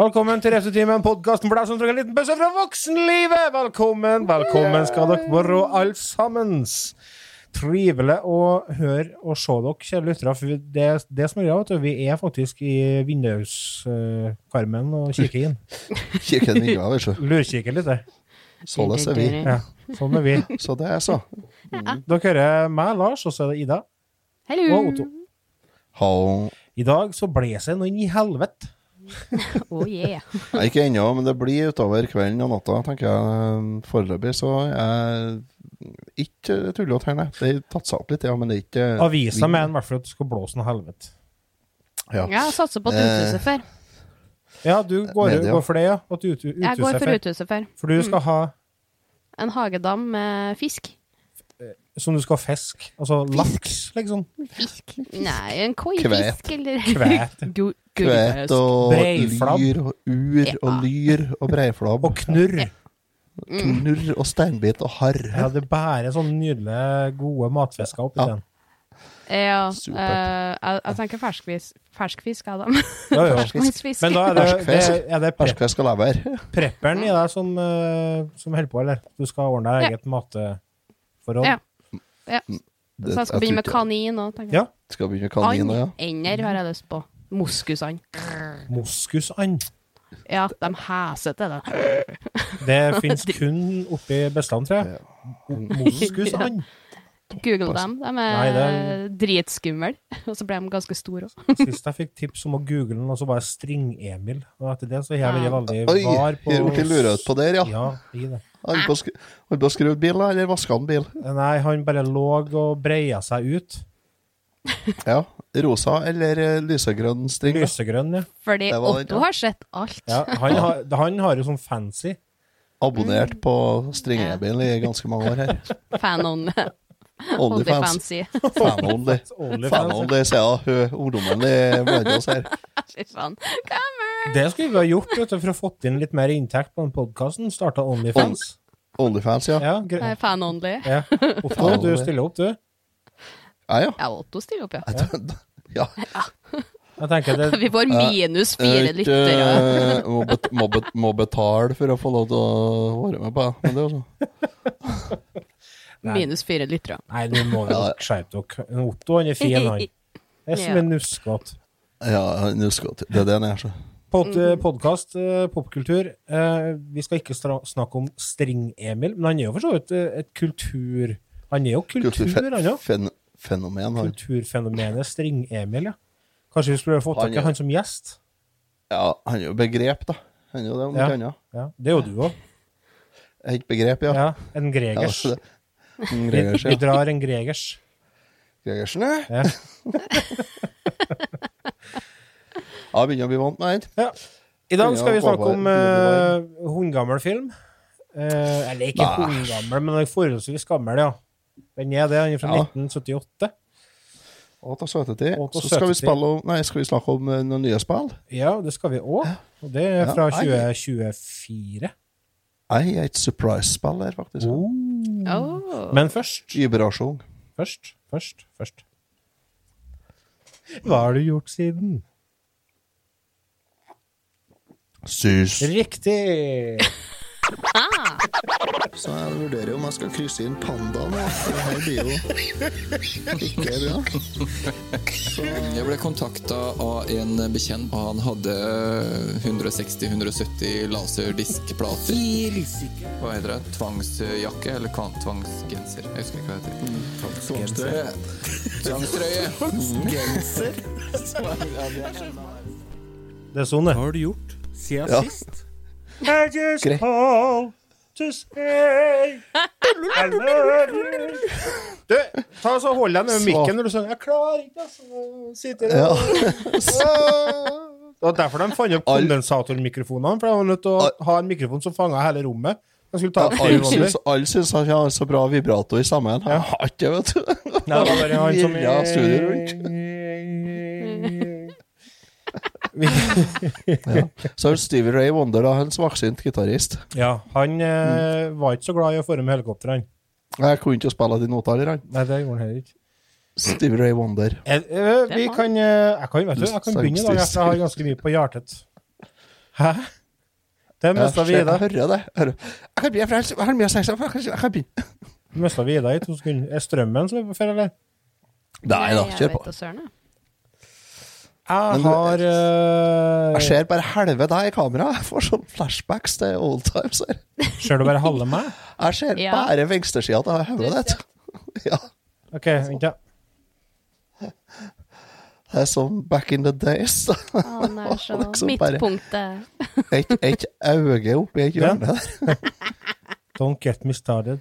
Velkommen til Refsetimen, podkasten for deg som trenger en liten pause fra voksenlivet! Velkommen, velkommen skal dere være, alle sammen. Trivelig å høre og se dere, kjære lyttere. For det, det som er greia, vet du, vi er faktisk i vinduskarmen og kikker inn. Kikker inn vinduet, vet du. Lurkikker litt. der. Således er vi. Ja, sånn er vi. Så det er så. Dere hører meg, Lars, og så er det Ida Hello. og Otto. Hallo. I dag så blåser det noe inn i helvete. Oh yeah. Nei, ikke ennå, men det blir utover kvelden og natta, tenker jeg. Foreløpig så er ikke tullete her, nei. Det har tatt seg opp litt, ja, men det er ikke Avisa mener i hvert fall at du skal blåse noe helvete. Ja. Jeg satser på at Eh, uthuse før. Ja, du går, Media. går for det, ja? At ut, Jeg går for uthuset før. For du skal ha En hagedam med fisk. Som du skal fiske. Altså laks, liksom. Fisk? Nei, en koifisk eller Kvæt. Gu- og Breiflabb. lyr og ur Ja. og lyr og breiflabb. Og knurr. knurr og steinbit og harr. Ja, det er bare sånne nydelige, gode matfisker oppi Ja. den. Ja, eh, jeg, jeg tenker ferskfisk, ferskfisk av dem. ja. jo. Ferskfisk. Men da er det, det, er det Ferskfisk og lever. prepperen i deg som, eh, som holder på, eller? Du skal ordne deg Ja. eget matforhold? Ja. ja. Så jeg skal begynne med kanin òg, tenker Ja. Skal begynne med kanin, ja. Ender har jeg lyst på. Moskusand. Moskusand. Ja, de hesete, det. Det fins kun oppi Bestland, tror jeg. Moskusand. Google dem. De er Nei, er... dritskumle. Og så ble de ganske store òg. Sist jeg fikk tips om å google den, og så var jeg String-Emil. Og etter det så har jeg vært veldig Oi, var på har blitt lurt på der, ja. Ja, i det. Han på, sk han på skrudd bil, eller vaska han bil? Nei, han bare lå og breia seg ut. Ja. Rosa eller eh, lysegrønn string? da? Lysegrønn, ja. Fordi Det var den, Otto ja. har sett alt. ja han, har, han har jo sånn fancy. Abonnert på String-Emil i ganske mange år her. Fan-only. Onlyfans. Onlyfancy. Fan-only. Fan-only, sier jeg. Ungdommen i blant oss her. Fy faen. Det skulle vi ha gjort vet du, for å fått inn litt mer inntekt på den podkasten. Starta Onlyfans. Onlyfans, ja. Ja, Nei, gre- Fan-only. ja. Otto, du stiller opp, du. Ja, ja. Ja, Otto stiller opp, ja. ja. Jeg det Vi får minus fire lyttere. eh, må, bet må, bet må betale for å få lov til å være med på. Men det sånn. Minus fire lyttere. Nei, nå må vi Ja. skjerpe dere. Otto han er fin, han. Det er som en nuskete. Ja, skal det er det han er, så. Pod. Podkast, eh, popkultur. Eh, vi skal ikke snakke om String-Emil, men han er jo for så vidt et kultur... Han er jo kultur, han òg. Fen fenomen, han. Kulturfenomenet String-Emil, ja. Kanskje vi skulle fått tak i han som gjest? Ja, han er jo begrep, da. Han er jo det, om Ja. ikke annet. Ja, Det er jo du òg. Et begrep, ja. Ja, en Gregers. Ja, en Gregers Vi, vi drar en Gregers. Gregersen, ja. Ja. Ja, begynner å bli vant med den. I dag skal vi snakke om uh, hundgammel film. Uh, eller ikke hundgammel, men forholdsvis gammel, ja. Den er det. Den er fra Ja. 1978. Å, ta søtetid. Å, ta Så skal vi, om- nei, skal vi snakke om eh, noen nye spill? Ja, det skal vi òg. Og det er fra ja, 2024. Nei, et surprise-spill her, faktisk. Oh. Oh. Men først, Iberasjon. først, først, først. Hva har du gjort siden? Sus. Riktig! Så jeg vurderer om jeg skal krysse inn panda nå. Det her blir jo ikke bra. Jeg ble kontakta av en bekjent, og han hadde 160-170 laserdiskplater. Hva heter det? Tvangsjakke eller tvangsgenser? Jeg husker ikke hva det heter. Tvangstrøye. Det er sånn, det. har du gjort siden Ja. sist? I just Grei. call to say I love you. Du, ta så hold deg med mikken når du synger 'Jeg klarer ikke', altså. Sitter Ja. Det var derfor de fant opp All- kondensatormikrofonene. For de var nødt til å ha en mikrofon som fanga hele rommet. Alle syns, alle syns han har så bra vibrato i stemmen. Jeg har ikke det, vet du. Nei, det var bare han som rundt. Ja. Så har Stevie Ray Wonder, da, en svaksynt gitarist. Ja, han eh, var ikke så glad i å forme med helikopter. Jeg kunne ikke spille de notene, han. Nei, det gjorde han heller ikke. Stevie Ray Wonder. Jeg, øh, vi kan eh, Jeg kan, vet du, jeg kan begynne i dag, jeg har ganske mye på hjertet. Hæ? Det mista vi i deg. jeg hører det. Jeg, hører. jeg kan begynne, jeg har mye å si, jeg kan- begynne. Mista vi i deg i to sekunder. Er strømmen som er på ferie, eller? Nei da, Jeg kjør på. Jeg. Har uh... Jeg ser bare halve deg i kamera. Jeg får sånn flashbacks til old times her. Ser du bare halve meg? Jeg ser Ja. bare venstresida til hodet ditt. Ja. OK, vent, ja. Det er som back in the days. Å er så Liksom midtpunktet. Et, et øye oppi et hjørne der. Don't get me started.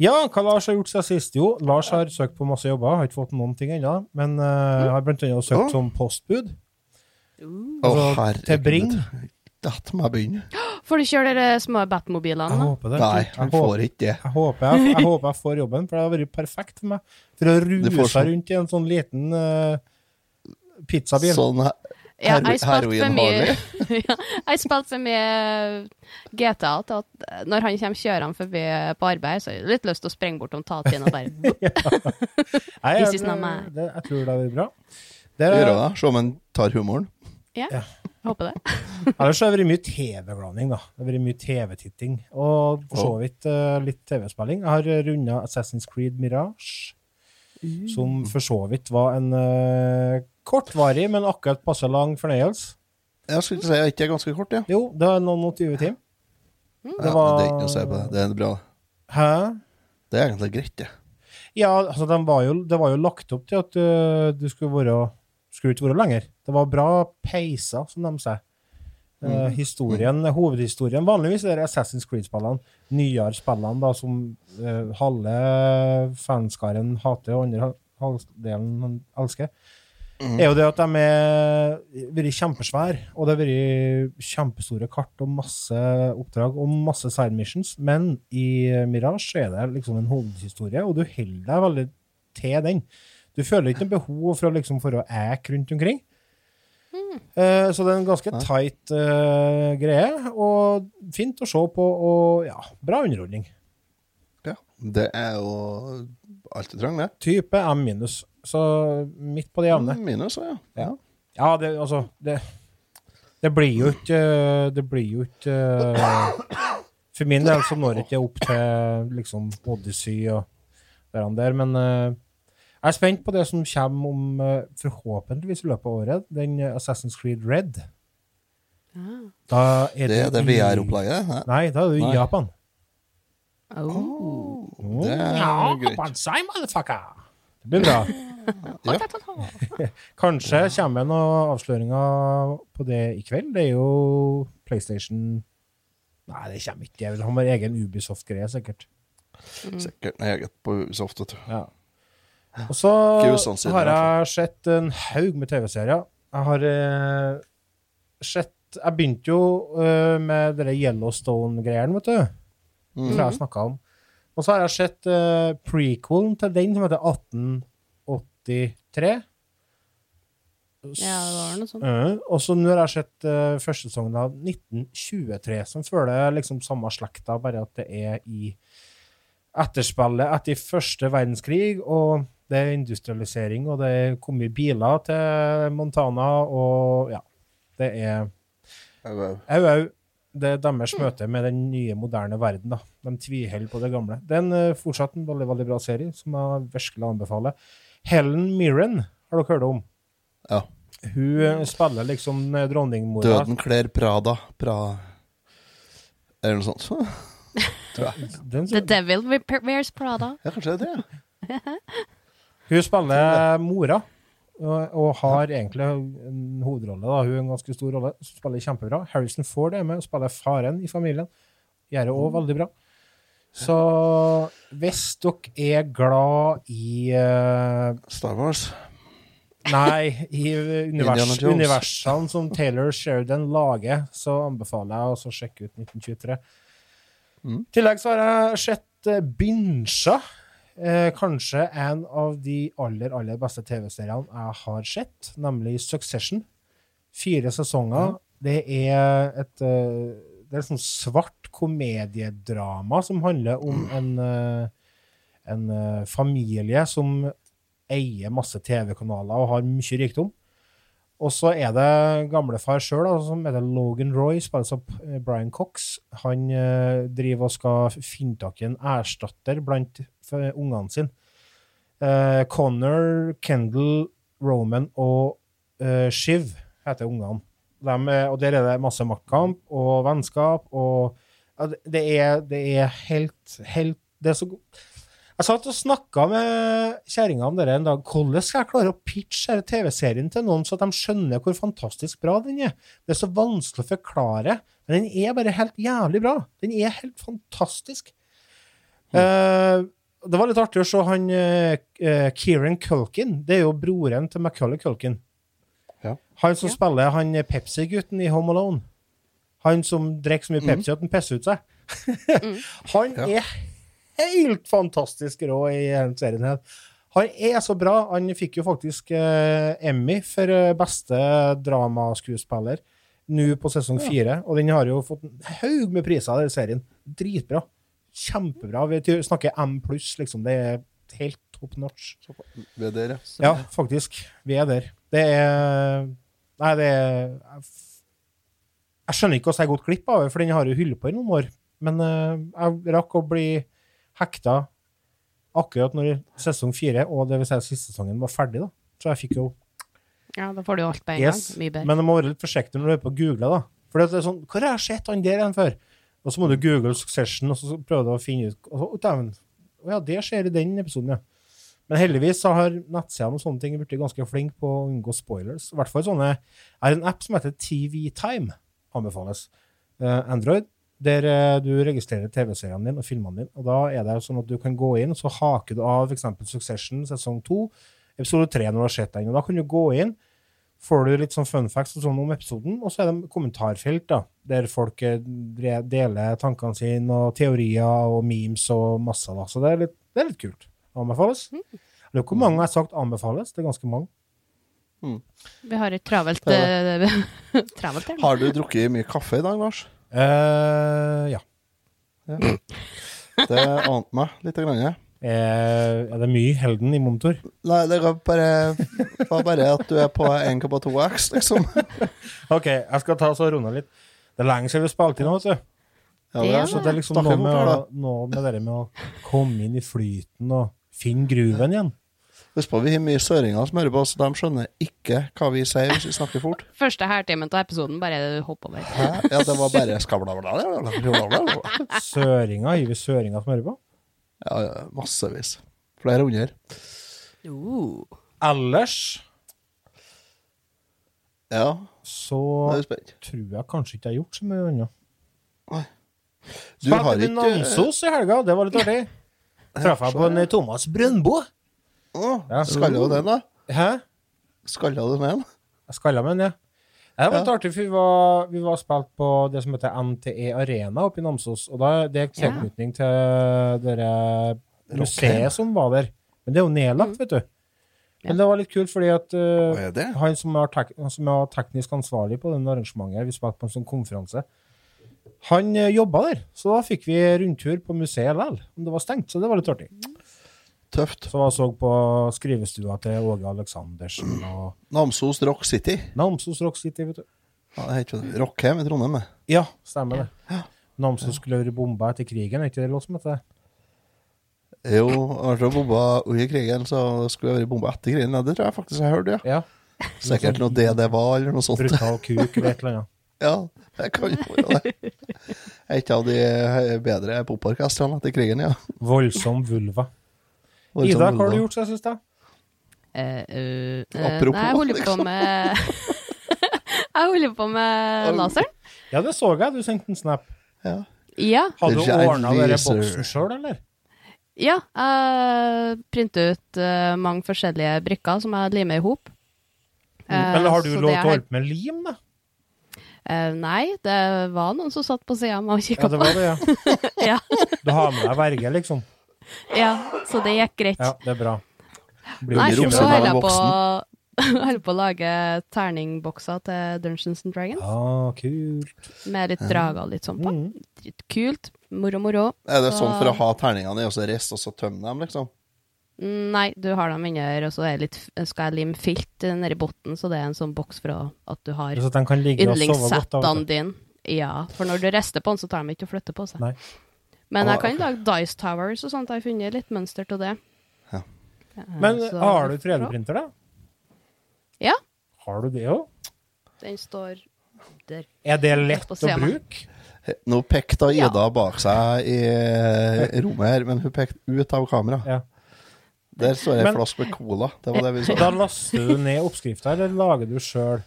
Ja, hva Lars har gjort seg sist? Jo, Lars har søkt på masse jobber, har ikke fått noen ting ennå. Men uh, har blant annet søkt oh. som postbud. Å, Altså, herregud. til Bring. Dette må jeg begynne. Får du kjøre de små Jeg Batmobilene? Jeg håper det. Nei, jeg, han får ikke det. jeg, håper jeg, jeg håper jeg får jobben, for det har vært perfekt for meg. For å ruse seg rundt i en sånn liten uh, pizzabil. Sånn he- Ja, jeg spilte for mye ja, Jeg spilte for mye GTA til at når han kommer kjørende forbi på arbeid, så har jeg litt lyst til å sprenge bort om tatien og bare Nei, This jeg, is det, jeg tror det blir bra. Det Gjør det det, Se om han tar humoren. Ja, jeg håper det. ellers har det vært mye TV-blanding, da. Det har vært mye TV-titting. Og for så vidt uh, litt TV-spilling. Jeg har runda Assassin's Creed Mirage. Som for så vidt var en eh, kortvarig, men akkurat passe lang fornøyelse. Jeg skulle ikke si at ikke er ganske kort, ja. Jo, det er noen og 20 timer. ja det er ikke noe å si på det. Det er bra. Hæ? Det er egentlig greit, det. Ja, altså, de var jo, det var jo lagt opp til at uh, du skulle være skulle ikke være lenger. Det var bra peiser, som de sier. Uh, historien, Hovedhistorien Vanligvis er det Assassin's Creed-spillene, nyere spillene da, som uh, halve fanskaren hater, og andre halvdelen elsker, er jo det at de er vært kjempesvære, og det har vært kjempestore kart og masse oppdrag og masse side missions. Men i Mirage er det liksom en hovedhistorie, og du holder deg veldig til den. Du føler ikke noe behov for å liksom for å æke rundt omkring. Eh, så det er en ganske tight eh, greie, og fint å se på, og ja, bra underholdning. Ja. Det er jo alt du trenger, det. Type M minus, så midt på det jevne. Minus, ja. ja. Ja, det, altså det, det blir jo ikke Det blir jo ikke For min del så når det ikke opp til liksom Odyssey og det der, men eh, jeg er spent på det som kommer om eh, forhåpentligvis i løpet av året. Den eh, Assassin's Creed Red. Da er Det er det VR-opplegget. Nei, da er du i Japan. Oh. Det er ja, greit. Motherfucker! Det blir bra. Kanskje kommer det noen avsløringer på det i kveld. Det er jo PlayStation Nei, det kommer ikke. Jeg vil ha min egen Ubisoft-greie, sikkert. Sikkert noe eget på Ubisoft. vet du. Ja. Og så har jeg sett en haug med TV-serier. Jeg har eh, sett Jeg begynte jo eh, med det Yellowstone-greiene, vet du. Mm. Som jeg snakka om. Og så har jeg sett eh, prequelen til den, som heter 1883. Ja, det var noe sånt. Uh, og så nå har jeg sett uh, første sesongen av 1923, som føler liksom samme slekta, bare at det er i etterspillet etter første verdenskrig, og det er industrialisering, og det er kommet biler til Montana, og ja, det er Au, au. Au, au. Det er deres møte med den nye, moderne verden. da. De tviholder på det gamle. Det er en, eh, fortsatt en veldig veldig bra serie, som jeg virkelig anbefaler. Helen Mirren har dere hørt om? Ja. Hun spiller liksom eh, dronningmora. Døden kler Prada. Pra... Eller noe sånt. Tror jeg. Den, The Devil Wears Prada. Ja, kanskje det Ja. hun spiller mora, og, og har egentlig en hovedrolle. da. Hun er en ganske stor rolle. Spiller kjempebra. Harrison Ford er med og spiller faren i familien. Gjør det òg veldig bra. Så hvis dere er glad i uh, Star Wars. Nei, i univers, universene som Taylor Sheridan lager, så anbefaler jeg å sjekke ut 1923. Mm. I tillegg så har jeg sett uh, Binsja. Uh, kanskje en av de aller, aller beste TV-seriene jeg har sett, nemlig Succession. Fire sesonger. Det er et uh, Det er sånn svart komediedrama som handler om en, eh, en eh, familie som eier masse TV-kanaler og har mye rikdom. Og så er det gamlefar sjøl, som heter Logan Roy, spilles av eh, Brian Cox. Han driver og skal finne tak i en erstatter blant ungene sine. Eh, Connor, Kendal, Roman og eh, Shiv heter ungene. Og der er det masse maktkamp og vennskap og det- er, det er helt, helt Det er så godt. jeg satt og snakka med kjerringa om dette en dag. Hvordan skal jeg klare å pitche TV-serien til noen, så at de skjønner hvor fantastisk bra den er? Det er så vanskelig å forklare, men den er bare helt jævlig bra. Den er helt fantastisk. Eh, det var litt artig å se han uh, Kieran Culkin. Det er jo broren til Macauley Culkin. Ja. Han som spiller han Pepsi-gutten i Home Alone. Han som drikker så mye Pepsi at han pisser ut seg. han Ja. er helt fantastisk rå i denne serien her. Han er så bra. Han fikk jo faktisk eh, Emmy for eh, beste dramaskuespiller nå på sesong fire. Og den har jo fått en haug med priser, den serien. Dritbra. Kjempebra. Vi snakker M pluss, liksom. Det er helt top notch. Vi er der, ja. Ja, faktisk. Vi er der. Det er Nei, det er Jeg, skjønner ikke hvordan jeg har gått glipp av det, for den har jo hyllet på i noen år. Men eh, jeg rakk å bli hekta akkurat når sesong fire, og det vil si siste sesongen, var ferdig. da. Så jeg fikk jo Ja, da får du jo alt på en Yes, gang. Mye bedre. Men du må være litt forsiktig når du er på å google, da. For det er sånn Hvor har jeg sett han der igjen før? Og så må du google Succession, og så prøver du å finne ut og så, «Å, Dæven. Å ja, det skjer i den episoden, ja. Men heldigvis så har nettsidene og sånne ting blitt ganske flinke på å unngå spoilers. I hvert fall sånne Jeg har en app som heter TV Time, anbefales. Eh, Android, der eh, du registrerer TV-seriene dine og filmene dine. Og da er det sånn at du kan gå inn, så haker du av f.eks. Succession sesong 2, episode 3 når du har sett den. Og da kan du gå inn får du litt sånn fun facts og sånn om episoden, og så er det kommentarfelt da, der folk eh, deler tankene sine og teorier og memes og masse. da, Så det er litt, det er litt kult. Anbefales. Ikke hvor mange jeg har sagt anbefales. Det er ganske mange. Vi har et travelt eh, Travelt, ja. Har du drukket mye kaffe i dag, Lars? Eh, ja. Det ante meg litt. Grann. Eh, er det mye Helden i monitor? Nei, det var bare, var bare at du er på 1,2X, liksom. OK, jeg skal ta og runde litt. Det er lenge siden vi spilte inn nå, vet du. Ja, det er Så det er liksom noe med, å, noe med det med å komme inn i flyten og finne gruven igjen. Husk på, vi har mye søringer som hører på, så de skjønner ikke hva vi sier hvis vi snakker fort. Første halvtimen av episoden, bare hopper over. Hæ? Ja, det var bare skabla Søringer, gir vi søringer som hører på? Ja, ja, massevis. Flere hundre. Uh. Ellers Ja, så jeg tror jeg kanskje ikke jeg har gjort så mye annet. Du har Spilte ikke Namsos i helga, det var litt artig. Traff jeg på en Thomas Brøndbo. Å, Ja. Skalla du den, da? Hæ? Skalla du den? Jeg skalla med den, ja. Det var litt Ja. artig, for vi var, vi var spilt på det som heter NTE Arena oppe i Namsos. Og da det er tilknytning til det museet som var der. Men det er jo nedlagt, vet du. Men det var litt kult, fordi at uh, han som er, tek som teknisk ansvarlig på den arrangementet, vi spilte på en sånn konferanse, han uh, jobba der. Så da fikk vi rundtur på museet likevel. Men det var stengt, så det var litt artig. Tøft. Så jeg så på skrivestua til Åge Aleksandersen og Namsos Rock City. Namsos Rock City, vet du. Ja, det heter jo Rockheim i Trondheim. det. Ja, stemmer det. Namsos skulle vært bomba etter krigen, er ikke det lov som heter det? Jo, altså bomba under krigen, så skulle det vært bomba etter krigen. Ja, det tror jeg faktisk jeg hørte, ja. Ja. Sikkert noe det det var, eller noe sånt. Brutal kuk eller et eller annet. Ja, det kan jo være det. Et av de bedre poporkestrene etter krigen, ja. Voldsom vulva. Ida, hva har du gjort siden sist? da? Eh, eh, eh, Apropos, nei, jeg holder på med Jeg holder på med laseren. Ja, det så jeg. Du sendte en snap. Ja. Ja. Hadde du ordna denne boksen sjøl, eller? Ja, jeg printer ut eh, mange forskjellige brikker som jeg limer i hop. Eh, Eller har du lov til å holde på med lim, da? Eh, nei, det var noen som satt på sida av meg og Ja, det på. var det, ja. Ja. Du har med deg verge, liksom? Ja, så det gikk greit. Ja, det er bra. Blir Nei, så holder jeg på holder på å lage terningbokser til Dungeons and Dragons. Ah, kult. Med litt drager og litt sånn på. Mm. Litt kult. Moro, moro. Er det Så- sånn for å ha terningene i, og så rist, og så tømme dem, liksom? Mm, Nei, du har dem under, og så er det litt, skal jeg lime filt nedi bunnen, så det er en sånn boks for å, at du har og yndlingssettene dine. Ja, for når du rister på den, så tar de ikke å flytte på seg. Nei. Men Ah, jeg kan lage Dice Towers og sånt. Jeg har funnet litt mønster til det. Ja. Ja, Men så- har du 3D-printer, da? Ja. Har du det òg? Den står der. Er det lett å bruke? Nå pekte Ja. Ida bak seg i eh, rommet her, men hun pekte ut av kamera. Ja. Der står ei flaske med cola. Det var det vi så. Da laster du ned oppskrifta, eller lager du sjøl?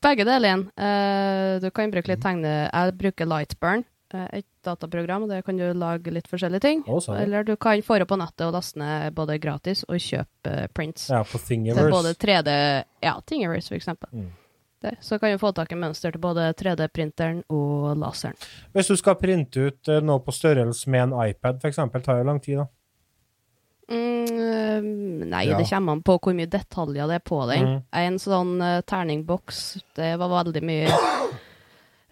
Begge deler. Eh, du kan bruke litt tegne... Jeg bruker Lightburn, et dataprogram. og Der kan du lage litt forskjellige ting. Også. sa. Eller du kan få det på nettet og laste ned både gratis og kjøpe eh, prints. Ja, på Til både 3D Ja, Thingiverse, for eksempel. Mm. Der. Så kan du få tak i mønster til både 3D-printeren og laseren. Hvis du skal printe ut eh, noe på størrelse med en iPad, f.eks., tar det lang tid, da? Mm, eh, nei, Ja. det kommer an på hvor mye detaljer det er på den. Mm. En sånn uh, terningboks, det var veldig mye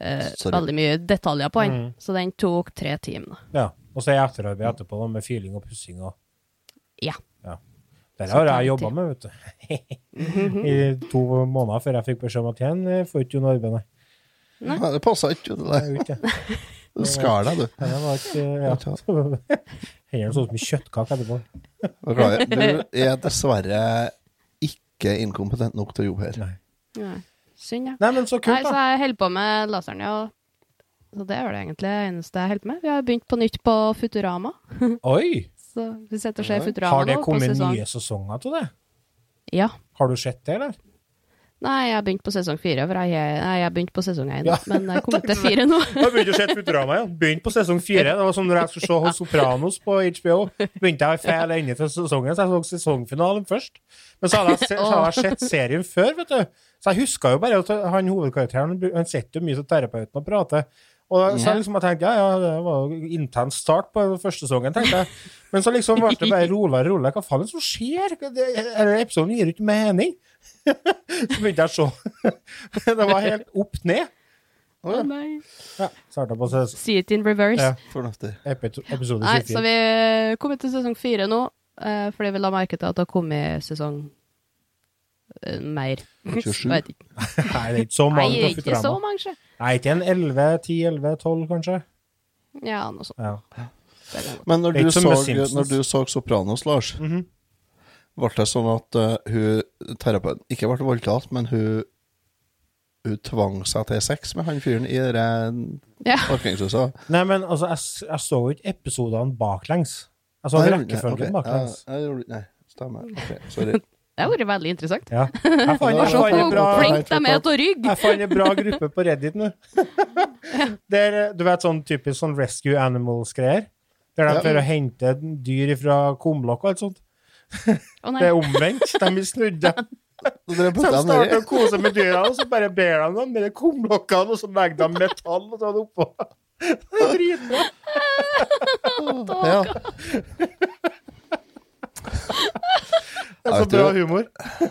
eh, Veldig mye detaljer på den, Mm. så den tok tre timer. Ja. Og så er etterarbeid etterpå, da, med filing og pussing og Ja. Det Så har jeg jobba med, vet du. I to måneder før jeg fikk beskjed om at igjen eh, får ikke du noe arbeid, nei. Nei, det passa ikke. Det der. er. Du skar deg, du. Det var ikke Ja. Hendene så ut som kjøttkake etterpå. Du er dessverre ikke inkompetent nok til å jobbe her. Nei. Synd, ja. Nei, men så Nei, så jeg holder på med laseren, ja. Så det er vel egentlig det eneste jeg holder med. Vi har begynt på nytt på Futurama. Oi! Så vi sitter og ser Futurama nå. Har det nå på kommet nye sesonger til det? Ja. Har du sett det, eller? Nei, jeg har begynt på sesong fire, for jeg, nei, jeg har begynt på sesong én. Ja. Men jeg kom kommet til fire nå. Jeg begynte å se Futurama ja. Begynte på sesong fire. Det var som når jeg skulle se hos Sopranos på HBO. Begynte jeg i feil ende til sesongen, så jeg så sesongfinalen først. Men så hadde jeg, se, så hadde jeg sett serien før, vet du. Så jeg huska jo bare at han hovedkarakteren han sitter jo mye til terapeuten og prater. Og så jeg liksom jeg tenkte ja, ja, det var jo intens start på første sesongen, tenkte jeg. Men så liksom ble det bare roligere og roligere. Hva faen er det som skjer? Denne episoden gir jo ikke mening. så begynte jeg å se. det var helt opp ned. Å nei. Ja, starta på ses- See it in reverse. Ja. Fornuftig. episode Nei, 24. så vi er kommet til sesong fire nå, eh, fordi vi la merke til at det har kommet sesong mer. 27. Ikke. Nei, det er ikke så Nei, mange det er ikke så mange. Nei, ikke en 11, 10, 11, 12, kanskje. Ja, noe sånt. Ja. Men når du, så, når du så Sopranos, Lars, Mhm. ble det sånn at uh, hun terapeuten ikke ble voldtatt, men hun hun tvang seg til sex med han fyren i det Ja. parkeringshuset? Nei, men altså, jeg, jeg så jo ikke episodene baklengs. Jeg så Nei, rekkefølgen okay. baklengs. ja, jeg Nei, stemmer. Okay, sorry. Det har vært veldig interessant. Ja. Jeg fant, Ja, en bra gruppe på Reddit nå. Der, du vet sånn typisk sånn Rescue Animals-greier. Der de Ja. prøver å hente dyr fra kumlokk og alt sånt. Oh, Det er omvendt. De blir snudd. Så de starter å kose med dyra, og så bare ber de dem med de kumlokkene, og så legger de metall og sånn oppå. Det er dritbra. Ja. Det er Jeg så bra du- humor.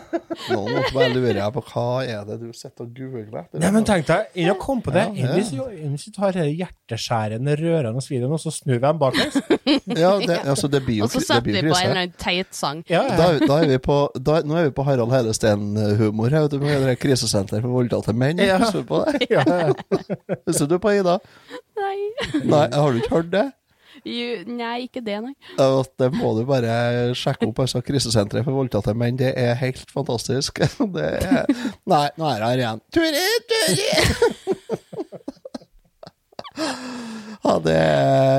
Nå måtte bare lurer jeg på hva er det du sitter og googler etter? Nei, men tenk deg, inn og kom på det. Ja, ja. Enn hvis du tar denne hjerteskjærende, rørende videoen, og så snur vi dem baklengs? Ja, det, altså, det blir jo, Og så det setter vi på en eller krise. annen teit sang. Ja, Da, ja. da er vi på, da, nå er vi på Harald Heidesteen-humor her. vet du, Med det krisesenter for voldtatte menn. Ja. Husker du på det? ja, ja. Husker du på Ida? Nei. Nei, har du ikke hørt det? Jo, nei, ikke det, nei. Det må du bare sjekke opp. altså Krisesenteret for voldtatte menn. Det er helt fantastisk. Det er Nei, nå er jeg her igjen. Turi, Turi! Ja, det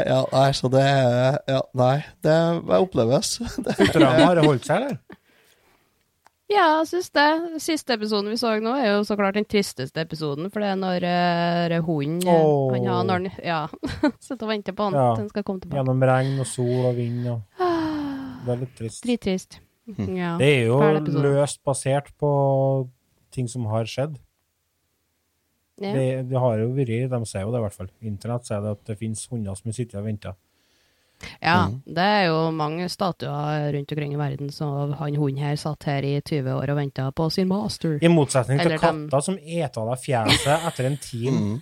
Ja, nei, så det er Ja, nei. Det oppleves. Det, Futurama har det holdt seg, eller? Ja, jeg syns det. Siste episoden vi så nå, er jo så klart den tristeste episoden. For det er når uh, hunden oh. Han har når han Ja. Sitter og venter på han Ja. til han skal komme tilbake. Gjennom regn og sol og vind og Det er litt trist. Drittrist. Ja. Det er jo løst basert på ting som har skjedd. Ja. Det, det har jo vært, de sier jo det i hvert fall. Internett sier det at det finnes hunder som sitter og venter. Ja. Mm. Det er jo mange statuer rundt omkring i verden, som han hunden her satt her i 20 år og venta på sin master. I motsetning til Eller dem- katter som eter av deg fjeset etter en time. Mm.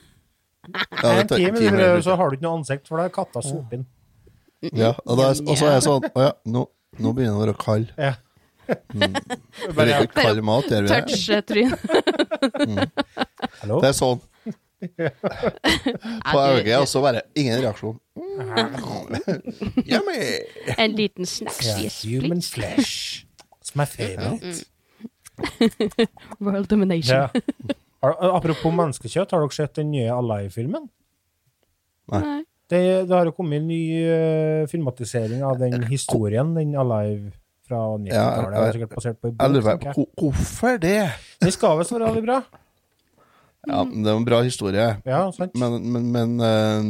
Ja, En det- time, time er- så har du ikke noe ansikt, for det er katta soper inn. Ja, og, da er, og så er jeg sånn Å ja, nå, nå begynner det å være kald. Ja. Mm. Vi liker ikke kald mat, gjør vi det? Touch-tryn. Hallo? Det er sånn. På øyet, og så bare ingen reaksjon. Yummy! En liten snacks Yes, human flesh. It's my favorite. World domination. Ja. Apropos menneskekjøtt, har dere sett den nye Alive-filmen? Nei. Det, det har jo kommet en ny eh, filmatisering av den historien, den Alive fra 90-tallet. Ja, det er sikkert basert på en Jeg lurer på hvorfor det? Den skal visst være veldig bra. Ja, det er en bra historie, Ja, sant? men, men, men eh,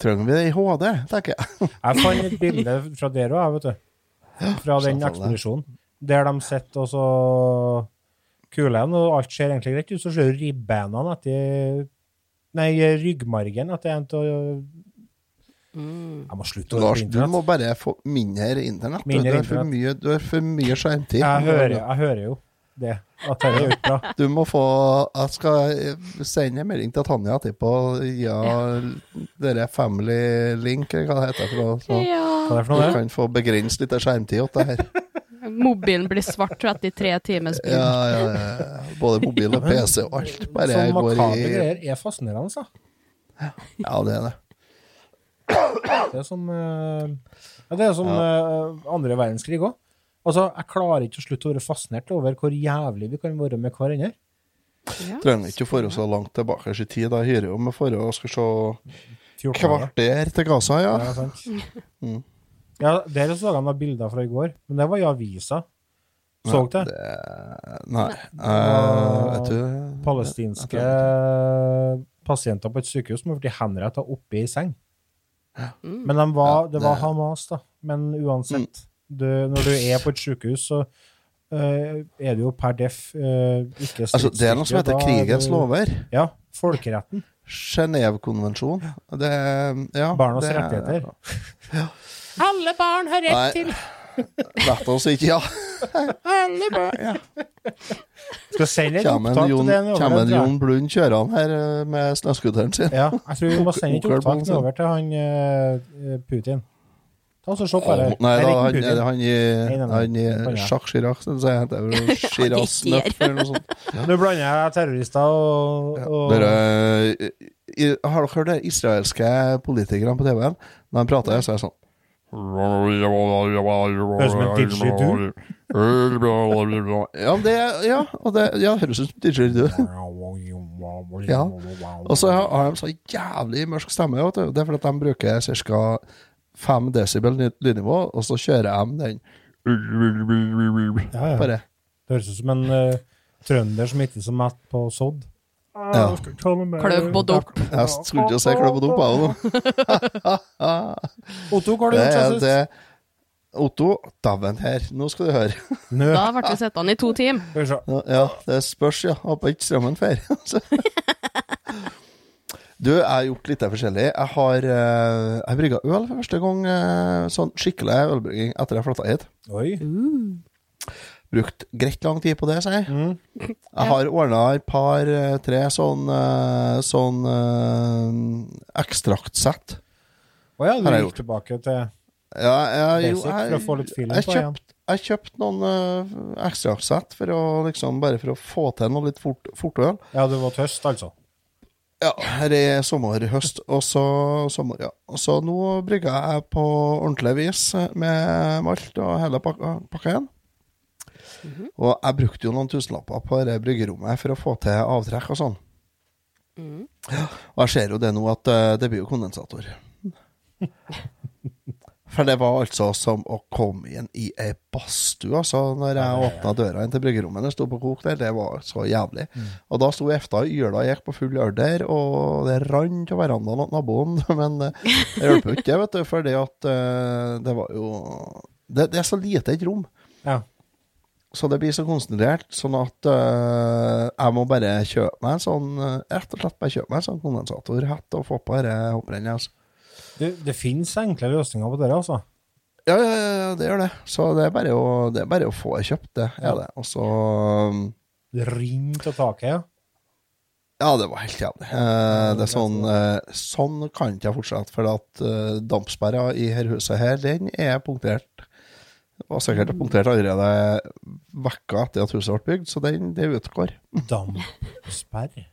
Trenger vi det i HD, tenker jeg. Jeg fant et bilde fra der òg, vet du. Fra den ekspedisjonen. Der de sitter og så kuler og alt ser egentlig greit ut. Så ser du ribbeina etter Nei, ryggmargen etter en av Mm. Jeg må slutte å Lars, du må bare få mindre internett. Mindre du, har for internett. mye, du har for mye skjermtid. Jeg hører, jeg hører jo det. At dette er jo. Du må få Jeg skal sende en melding til Tanja etterpå. Ja, dere Family Link, eller hva det heter. For så Ja. du kan få begrenset litt skjermtid til det her. Mobilen blir svart etter tre timers bil. Ja, ja, ja. Både mobil og PC og alt bare så makabre i greier er fascinerende, altså. Ja, det er det. Det er som, eh, ja, det er som eh, andre verdenskrig òg. Altså, jeg klarer ikke å slutte å være fascinert over hvor jævlig vi kan være med hverandre. Ja. Trenger ikke å få så langt tilbake i tid. Da hyrer jo med for å skal se 14 år. kvarter til Gaza, ja. Ja, sant. Mm. Ja, der så jeg noen bilder fra i går, men det var i avisa. Så du det? Nei. Uh, vet du Palestinske pasienter på et sykehus som har blitt henrettet oppe i seng. Mm. Men de var, det var det- Hamas, da. Men uansett, du, når du er på et sykehus, så uh, er det jo per def uh, ikke Altså, det er noe som heter da krigens lover. Ja. Folkeretten. Genévekonvensjonen. Det ja, Barnas det- rettigheter. Alle barn har rett Nei. til Vet oss ikke, ja. Alle barn ja. Skal sende et opptak til den over, kommer. Jon Blund kjørende her eh, med snøscooteren sin. Ja, jeg tror vi må sende et opptak over til han Putin. Ta så Se på det. Nei, da, han, han, han, han i jeg. Jacques Chirac, så jeg heter vel Chirac Snuff eller noe sånt. Nå blander jeg terrorister og, og Dere, i, har dere hørt de israelske politikerne på TV-en? Når de prater, så er det sånn Høres ut som en didgeridoo. Ja, det, ja, og det ja, høres ut som didgeridoo. Ja. Og så har de så jævlig mørk stemme. Det er fordi de bruker ca. 5 desibel lydnivå, og så kjører de den Ja, ja. bare. Det høres ut som en uh, trønder som ikke er så mett på sodd. Ja. Kløv og dop. Jeg skulle ikke si kløv og dop, jeg òg. Otto, hva har du gjort siden sist? Otto, dæven her, nå skal du høre. Nø. Da ble vi sittende i to timer. Ja, det spørs, ja. Håper ikke strømmen fer. Du, jeg har gjort litt forskjellig. Jeg har uh, brygga øl for første gang. Uh, sånn skikkelig ølbrygging etter jeg flytta hit. Oi. Brukt greit lang tid på det, sier jeg. Mm. Jeg har ordna et par, eh, tre sånn, uh, sånn uh, ekstraktsett. Å ja, du Har gjort gikk tilbake til Ja, jeg, basic for å få litt feeling jeg på igjen. kjøpt, jeg noen uh, ekstraktsett for å liksom bare for å få til noe litt fort, fortøl. Ja, du var tøst, altså. Ja, her er sommer, høst, og så sommer, ja. Så nå brygger jeg på ordentlig vis med malt og hele pakka, pakka igjen. Og jeg brukte jo noen tusenlapper på det bryggerommet for å få til avtrekk og sånn. Mm. Og jeg ser jo det nå at eh, det blir jo kondensator. For det var altså som å komme inn i ei badstue, altså, når jeg åpna døra inn til bryggerommet. Det sto på kok der, det var så jævlig. Og da sto Efta og yla gikk på full ørder, og det rant til verandaen til naboen. Men eh, det hjalp jo ikke, vet du, fordi at eh, det var jo det, det er så lite et rom. Ja. Så det blir så konsentrert, sånn at øh, jeg må bare kjøpe meg en sånn Rett og slett bare kjøpe meg en sånn kondensatorhatt og få på dette hopprennet. Altså. Det, det finnes enkle løsninger på dette, altså. Ja, ja, ja, det gjør det. Så det er bare å, det er bare å få kjøpt det. Er det. Og så Det rinner av taket, ja. Ja, det var helt jævlig. Eh, det er sånn eh, Sånn kan ikke jeg fortsette, for at eh, dampsperra i dette huset her, den er punktert. Var sikkert punktert allerede vekka etter at huset ble bygd, så den det utgår. Dampsperr.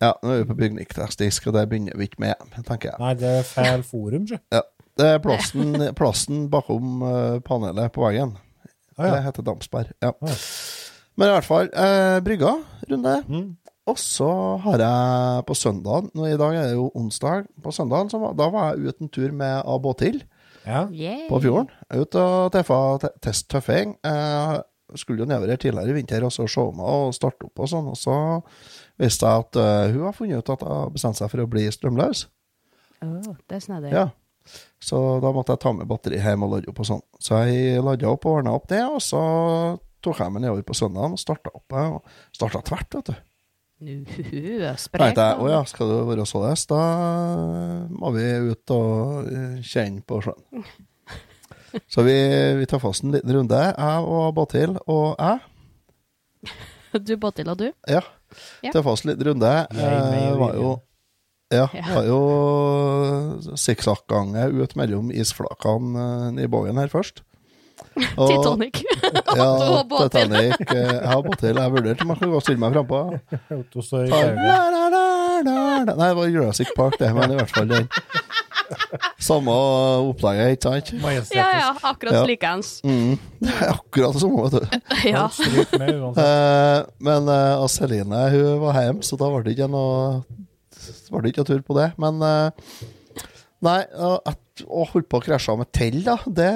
Ja, nå er vi på bygningsteknisk, og det begynner vi ikke med, tenker jeg. Nei, det er feil forum, sjø. Ja, det er plassen, plassen bakom eh, panelet på veggen. Ah, ja. Det heter Damsberg. Ja. Ah, ja. Men i hvert fall, eh, brygga, runde. Mm. Og så har jeg på søndagen Nå I dag er det jo onsdag. På søndagen så var, da var jeg ute en tur med av Båtil Ja. Yeah. på fjorden. Ut og teffa te- test tøffing. Jeg skulle jo nedover her tidligere i vinter og så se meg og starte opp og sånn. Og så viste jeg at uh, hun har funnet ut at hun har bestemt seg for å bli strømløs. Åh, det er snedig. Ja. Så da måtte jeg ta med batteri hjem og lade opp og sånn. Så jeg lada opp og ordna opp det, og så tok jeg meg nedover på søndagen og starta opp. eh, og Starta tvert, vet du. Uh, er sprek. å ja, skal det være således, da må vi ut og eh, kjenne på sjøen. Så vi, vi tar fast en liten runde, jeg og Batil og jeg. Du, Batil og du? Ja. Ja. til fast runde. Jeg Eh, var jo. Ja, Ja. var jo sikksakk-gange ut mellom isflakene eh, i Bågen her først. Og- Titanic. Ja. Titanic. eh, Jeg har båttil. Jeg vurderte om jeg kunne stille meg frampå. Nei, det var Jurassic Park, det, men i hvert fall den. Samme opplegget, ikke sant? Majestetisk. Ja, ja. Akkurat Ja. likeens. Mm. Det er akkurat det samme, vet du. Ja. Eh, men uh, Celine hun var hjemme, så da var det ikke noe Var det ikke noe tur på det. Men uh, Nei, at- å holde på å krasje med tell, da, det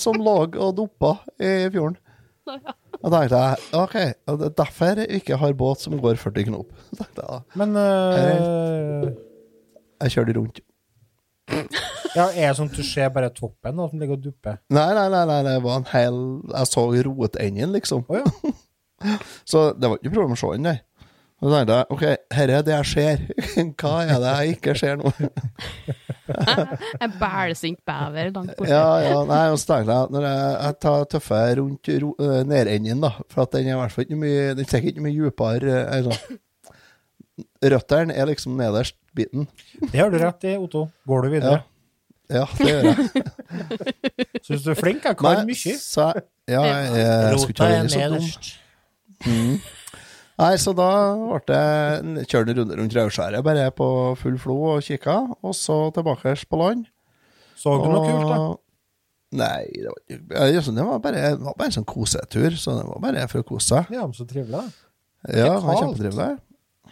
Som lå og dumpa i fjorden. Da tenkte jeg OK, det er derfor jeg ikke har båt som går 40 knop. Men eh, Jeg kjørte rundt. ja, er det sånn at du ser bare toppen da, som ligger og dupper? Nei, nei, nei, nei, det var en hel Jeg så rotenden, liksom. Oh, ja. Så det var ikke problem å se den, nei. Og så tenkte jeg OK, dette er det jeg ser. Hva er det jeg ikke ser nå? En bælsint bever langt borte. Ja, ja, nei, og så tenkte jeg Når jeg, jeg tar tøffe rundt ro, eh, nedenden, da For at den er i hvert fall ikke mye Den stikker ikke mye dypere eh. Røttene er liksom nederst biten. Det har du rett i, Otto. Går du videre? ja det gjør jeg. Syns du er flink? Jeg kan mye. Så jeg, ja, jeg, jeg, skulle ikke ha vært så dum. Nei, så da ble det kjørt en runde rundt Rauskjæret, bare på full flo og kikka, og så tilbake på land. Så du noe kult, da? Nei, det var, ja, det var bare, det var bare en sånn kosetur, så det var bare for å kose seg. Ja, men så trivelig, da. Ja, det var kaldt.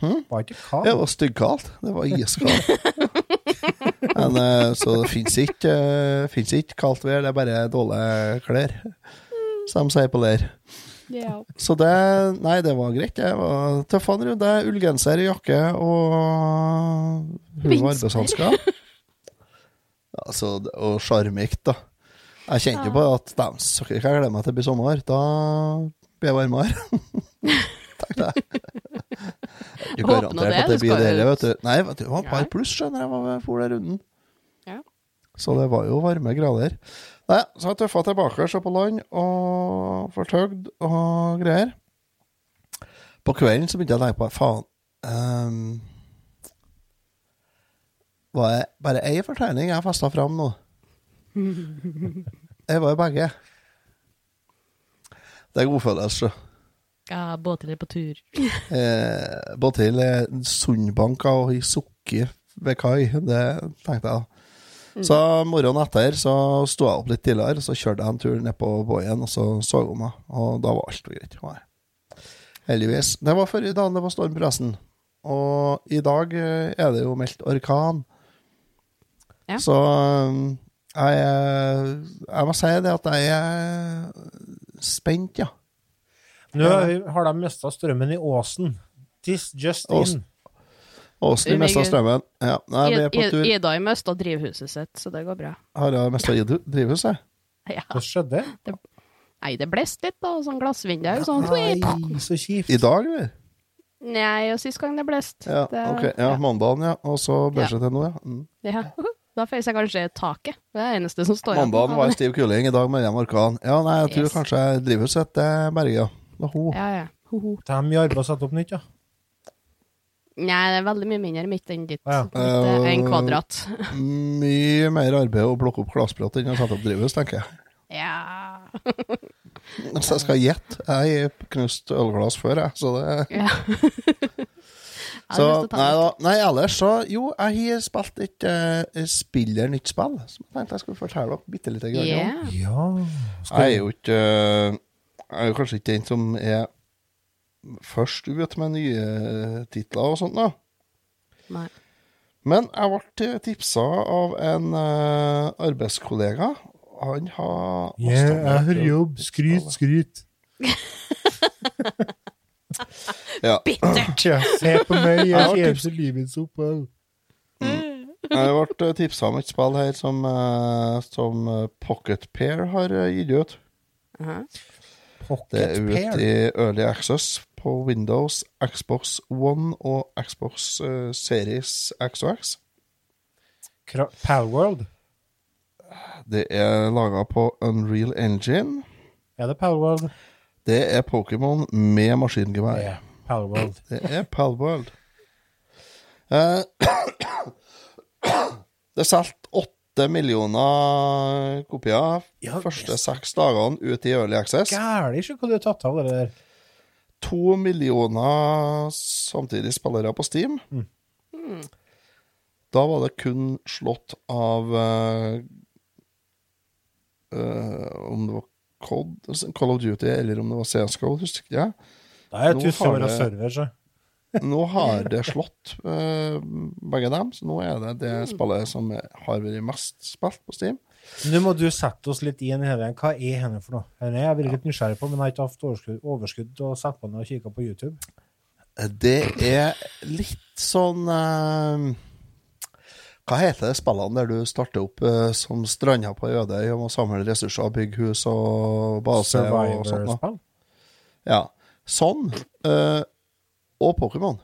Kjempetrivelig. Var ikke Ja, kaldt. det var styggkaldt. Det var iskaldt. Men eh, så det fins ikke, eh, ikke kaldt vær, det er bare dårlige klær, som de sier på leir. Yeah. Så det Nei, det var greit. Det var tøffere runde. Ullgenser, jakke og hun var arbeidshansker. Altså, og sjarmikt, da. Jeg kjente jo på at dæven jeg gleder meg til det blir sommer. Da blir jeg varmere. Takk. Det nå det, at det det blir det, vet du. Nei, vet du, det var et par pluss, skjønner jeg, var for den runden. Ja. Så det var jo varme grader. Nei, så jeg tøffa tilbake, så på land, og fortøgd og greier. På kvelden så begynte jeg å tenke på Faen Um, Var det bare ei fortegning jeg festa fram nå? Jeg var jo begge. Det er godfølelse. Ja, Båthild er på tur. Eh, Båthild er Sundbanka og i sukker ved kai. Det tenkte jeg. da. Så morgenen etter så sto jeg opp litt tidligere, så kjørte jeg en tur ned på Boien, og så så hun meg, og da var alt greit. Heldigvis. Det var forrige dagen det var storm på resten. Og i dag eh, er det jo meldt orkan. Ja. Så um, jeg, jeg må si det at jeg er spent, ja. Nå har de mista strømmen i Åsen. This just in. Åsen har mista strømmen. Ja, nei, vi er på I- tur. Ida har mista drivhuset sitt, så det går bra. Har hun mista drivhuset? Ja. Hva skjedde? Det, Nei, det blåste litt, da. Sånn glassvindu. Sånn Nei, så kjipt. I dag, eller? Nei, og sist gang det blåste. Ja, okay. ok. Ja, mandagen, ja. Og så børset til nå, ja. Mm. ja. Da føyer jeg kanskje taket. Det er det eneste som står Mandagen var igjen. stiv kuling, i dag med én orkan. Ja, nei, jeg tror Yes. kanskje drivhuset det berger, ja. Det er hun. Ja, ja. Ho, ho. Det er mye arbeid å sette opp nytt, ja. Nei, det er veldig mye mindre midt enn ditt. Ja. Litt, eh, En Eh, kvadrat. Mye mer arbeid å blokke opp glassbrett enn å sette opp drivhus, tenker jeg. Ja. Hvis jeg skal gjette, jeg har knust ølglass før, jeg, så det ja. Så, nei, da, nei, ellers så Jo, jeg har spilt et uh, spiller nytt spill som jeg tenkte jeg skulle fortelle dere bitte lite grann om. Yeah. Ja. Jeg er jo ikke Jeg er jo kanskje ikke den som er først ut med nye eh, titler og sånt, da. Nei. Men jeg ble tipsa av en uh, arbeidskollega. Han har Yeah, jeg har jobb. Skryt, skryt. Ja. Tja, se på meg, Jeg tjener livets opphold. Jeg ble tipsa om et spill her som, eh, som eh, Pocket Pair har eh, gitt ut. Uh Det Pocket er ute i Early Access på Windows, Xbox One og Xbox eh, Series X og X. Kra- Palworld. Det er laga på Unreal Engine. Er det Palworld? Det er Pokémon med maskingevær. Det er Palworld. Eh, det er solgt åtte millioner kopier Ja, første seks dagene ute i Early Access. Gæli, ikke hva du har tatt av det der. To millioner samtidig spillere på Steam. Da var det kun slått av uh, uh, Om det var COD, Call of Duty eller om det var CSGO, husker ikke jeg. Det er Nå det det- server, så. Nå har det slått uh, begge dem, så nå er det det spillet som har vært mest spilt på Steam. Nå må du sette oss litt inn i dette. Hva er henne for noe? Henne er jeg veldig litt nysgjerrig på, men jeg har ikke hatt overskudd, overskudd til å sette på den og kikke på YouTube. Det er litt sånn uh, Hva heter det spillene der du starter opp uh, som stranda på en øde øy og må samle ressurser, bygge hus og base og sånt? Noe? Survivor-spill? Ja. Sånn. eh, og Pokémon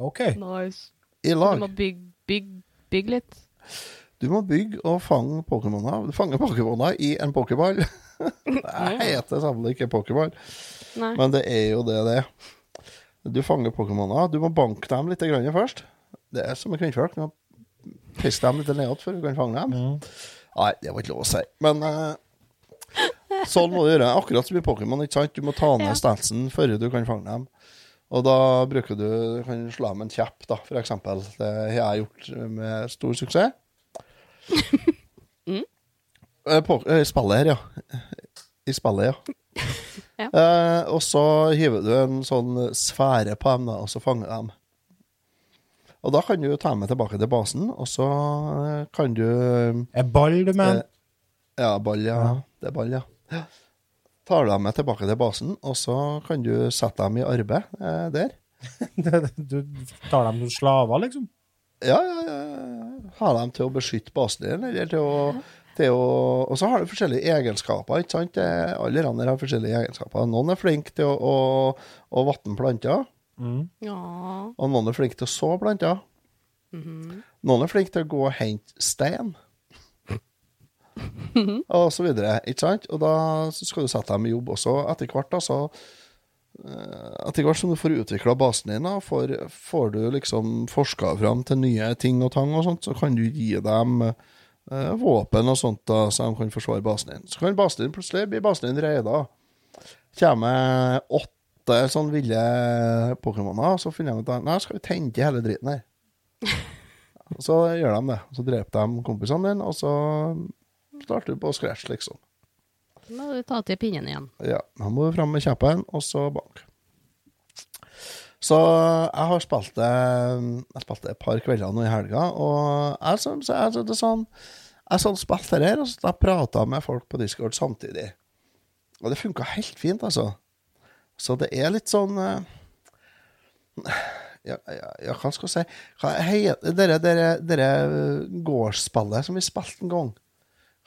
OK. Nice. i lag. Du må bygge bygg, bygg litt. Du må bygge og fange Pokémoner. Du fanger Pokémoner i en pokéball. det heter sannelig ikke pokéball, men det er jo det det er. Du fanger Pokémoner. Du må banke dem litt grann først. Det er som med kvinnfolk. Du må piske dem litt nedåt før du kan fange dem. Nei, det var ikke lov å si. Men uh, sånn må du gjøre. Akkurat som i Pokémon. ikke sant? Du må ta ned Ja. stansen før du kan fange dem. Og da bruker du du kan slå dem en kjepp, da, for eksempel. Det har jeg gjort med stor suksess. mm. På, eh, I spillet her, ja. I spillet, ja. Ja. Eh, og så hiver du en sånn sfære på dem, da, og så fanger dem. Og da kan du ta med tilbake til basen, og så eh, kan du Er ball, du mener? ja, ball, ja. Det er ball, ja. Tar du dem med tilbake til basen, og så kan du sette dem i arbeid eh, der. Du tar dem som slaver, liksom? Ja, ja, ja. Har dem til å beskytte basen din, eller til å, til å Og så har du forskjellige egenskaper, ikke sant? Alle andre har forskjellige egenskaper. Noen er flinke til å, å, å vatne planter, Ja. og noen er flinke til å så planter. Noen er flinke til å gå og hente stein. og så videre, ikke sant? Og da skal du sette dem i jobb også. Etter hvert, eh, Etter hvert som du får utvikla basen din, da, får, får du liksom forska fram til nye ting og tang og sånt, så kan du gi dem eh, våpen og sånt, da, så de kan forsvare basen din. Så kan basen din plutselig bli basen din reida. Kommer åtte sånn ville Pokémoner, og så finner de ut at nei, skal vi tenke hele driten her. Så gjør de det. Så dreper de kompisene dine, og så starter du på scratch, liksom. Så må du ta til pinnen igjen. Ja, Da må du fram med kjappen, og så bank. Så jeg har spilt det Jeg spilte et par kvelder nå i helga, og jeg, så, så, jeg, det er sånn Jeg sånn spilte det her, og så prata med folk på Discord samtidig. Og det funka helt fint, altså. Så det er litt sånn eh, ja, ja, ja, hva skal jeg si Hva heter dere gårdsspillet som vi spilte en gang?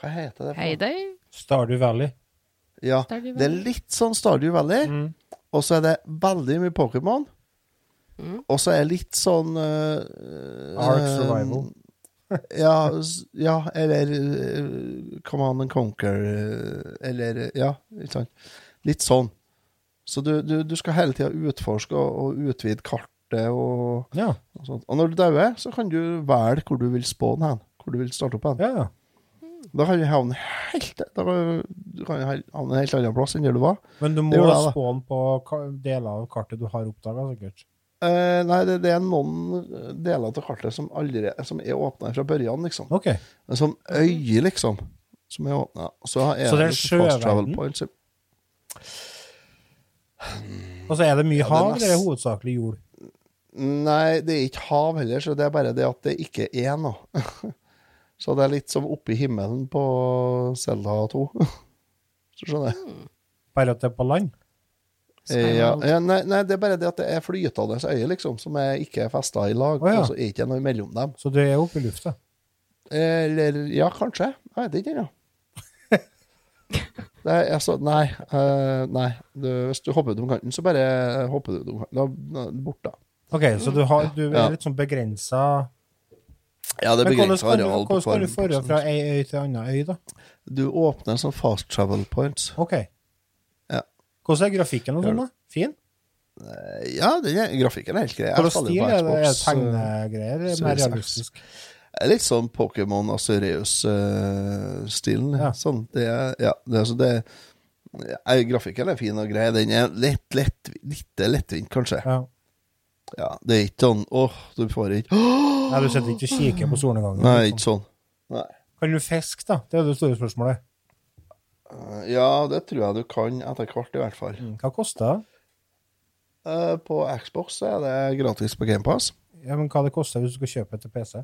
Hva heter det? for noe? Heyday. Stardew Valley. Ja, Stardew det er litt sånn Stardew Valley, Mm. og så er det veldig mye Pokémon. Og så er det litt sånn uh, Ark Survival. ja, ja, eller uh, Command and Conquer, uh, eller Ja, ikke sant. Litt sånn. Så du, du, du skal hele tida utforske og, og utvide kartet og, Ja. og sånt. Og når du dauer, så kan du velge hvor du vil spåne hen. Hvor du vil starte opp hen. ja, ja. Da kan du havne helt Da kan du havne en helt annen plass enn der du var. Men du må da. spåne på deler av kartet du har oppdaga, sikkert. Eh, nei, det, det er noen deler av kartet som, allerede, som er åpna fra børjan, liksom. OK. En sånn øye, liksom, som er åpna. Så, Så det er sjøverden? Og så er det mye Ja, hav, eller er det hovedsakelig jord? Nei, det er ikke hav heller, så det er bare det at det ikke er noe. så det er litt som oppe i himmelen på Selda 2. Så skjønner jeg. Bare at det er på land? Eh, Ja, ja, nei, nei, det er bare det at det er flytende øye, liksom, som er ikke er festa i lag. Oh, ja. Og så er ikke noe mellom dem. Så du er oppe i lufta? Eller ja, kanskje. Jeg vet ikke ennå. Det er, altså, nei. Uh, nei. Du, hvis du hopper ut om kanten, så bare hopper du ut om kanten. Da, da, bort, da. OK, så du, har, du er litt sånn begrensa Ja, det skal du, areal på hvordan skal du føre fra ei øy til en annen øy, da? Du åpner sånn fast travel points. OK. Ja. Hvordan er grafikken og sånn, da? Fin? Eh, Ja, den er, grafikken er helt grei. Hvordan Hva stil er det? Er eh, tegnegreier? Mer realistisk? er Litt sånn Pokémon Azureus-stilen. Ja. Sånn, det er, ja, det er, så det ja, Grafikken er fin og grei. Den er lett, lett, litt lettvint, kanskje. Ja. Ja, det er ikke sånn åh, du får ikke Nei, du sitter ikke og kikker på solnedgangen? Nei, ikke sånn. Nei. Kan du fiske, da? Det er det store spørsmålet. Eh, Ja, det tror jeg du kan etter hvert, i hvert fall. Hva koster det? Eh, På Xbox er det gratis på GamePass. Ja, men hva det koster hvis du skal kjøpe til PC?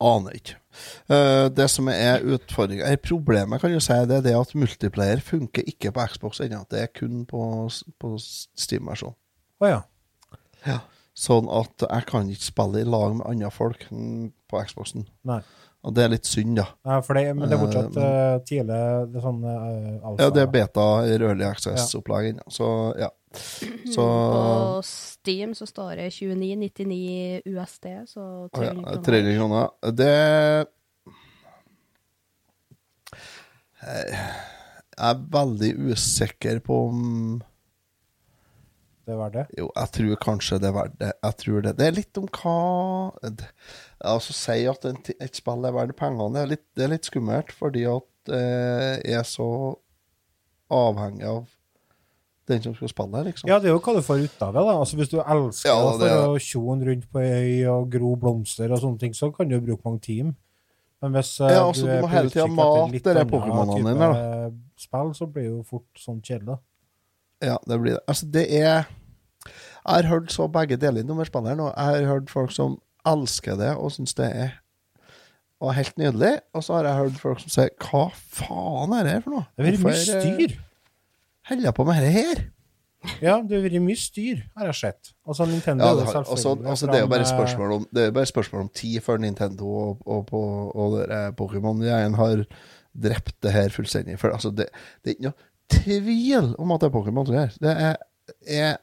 Aner ikke. Eh, det som er utfordringa Problemet kan du si, det er det at multiplayer funker ikke på Xbox ennå. Det er kun på, på Steam-versjonen. Å ja. Sånn at jeg kan ikke spille i lag med andre folk på Xboxen. Nei. Og det er litt synd, da. Ja, for det, men det er fortsatt uh, tidlig Det er sånn uh, alfa. Ja, det er beta i rødlig access-opplegg ennå, så ja. Så På Steam så står det 29,99 USD, så ja, 300 kroner. Ja, kroner. Det Jeg er veldig usikker på om Det er verdt det. Jo, jeg tror kanskje det er verdt det. Jeg tror det. Det er litt om hva Altså, si at en, et spill er verdt pengene, det er litt, det er litt skummelt, fordi at Jeg er så avhengig av den som skal spille, liksom. Ja, det er jo hva du får ut av det. da. Altså, Hvis du elsker Ja, for det for å tjone rundt på ei øy og gro blomster og sånne ting, så kan du bruke mange timer. Men hvis eh, Ja, altså, du må på hele etter mate de Pokémonene dine, Spill, så blir det jo fort sånn kjedelig. Ja, det blir det. Altså, det er Jeg har hørt så begge deler innom spilleren, og jeg har hørt folk som elsker det og syns det er og helt nydelig. Og så har jeg hørt folk som sier Hva faen er det her for noe? Det har vært mye eh, styr. Holder på med dette her? Ja, det har vært mye styr, har jeg sett. Altså, Nintendo Ja, det, har, også, selvfølgelig altså, det er jo bare eh, spørsmål om Det er bare spørsmål om tid før Nintendo og, og, og, og Pokémon-gjengen har drept det her fullstendig. For altså, det, det er ikke noe tvil om at det er Pokémon som gjør det. er, er,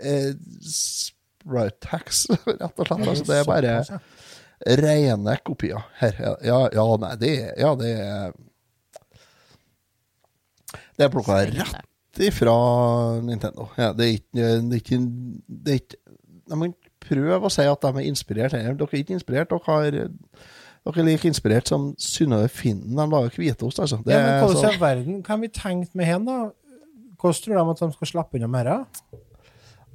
er sprite tax, rett og slett. Altså, det er bare rene kopier. Her, ja, ja, nei, det Ja, det er Det er plukka rett ifra Nintendo. Ja, det er ikke Det er ikke, det er ikke De må å si at de er inspirert. Dere er ikke inspirert. Dere har dere er like inspirert som Synnøve Finden. De lager hvitost, altså. Det ja, men sånn- i all verden har vi tenkt med hen, da? Hvordan tror de at de skal slappe unna mer? da?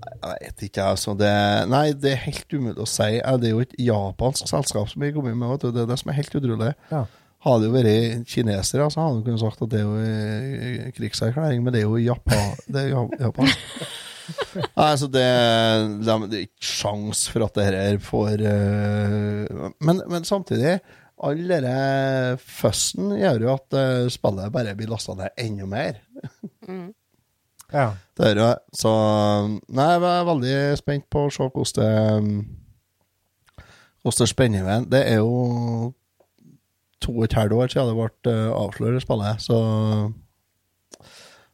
Jeg vet ikke, altså. Det, nei, det er helt umulig å si. Det er jo et japansk selskap som vi kommer med, vet du. Det er det som er helt utrolig. Ja. Hadde det jo vært kinesere, så hadde du kunnet sagt at det er jo eh, krigserklæring, men det er jo Japan. Det er Japan. Nei, altså det, det, det er ikke sjans for at det her får eh, men, men samtidig, all denne fussen gjør jo at eh, spillet bare blir lasta ned enda mer. Ja. Det er jo Så Nei, jeg er veldig spent på å se hvordan det Hvordan det spenner veien. Det er jo to og et halvt år siden det ble eh, avslørt spillet, så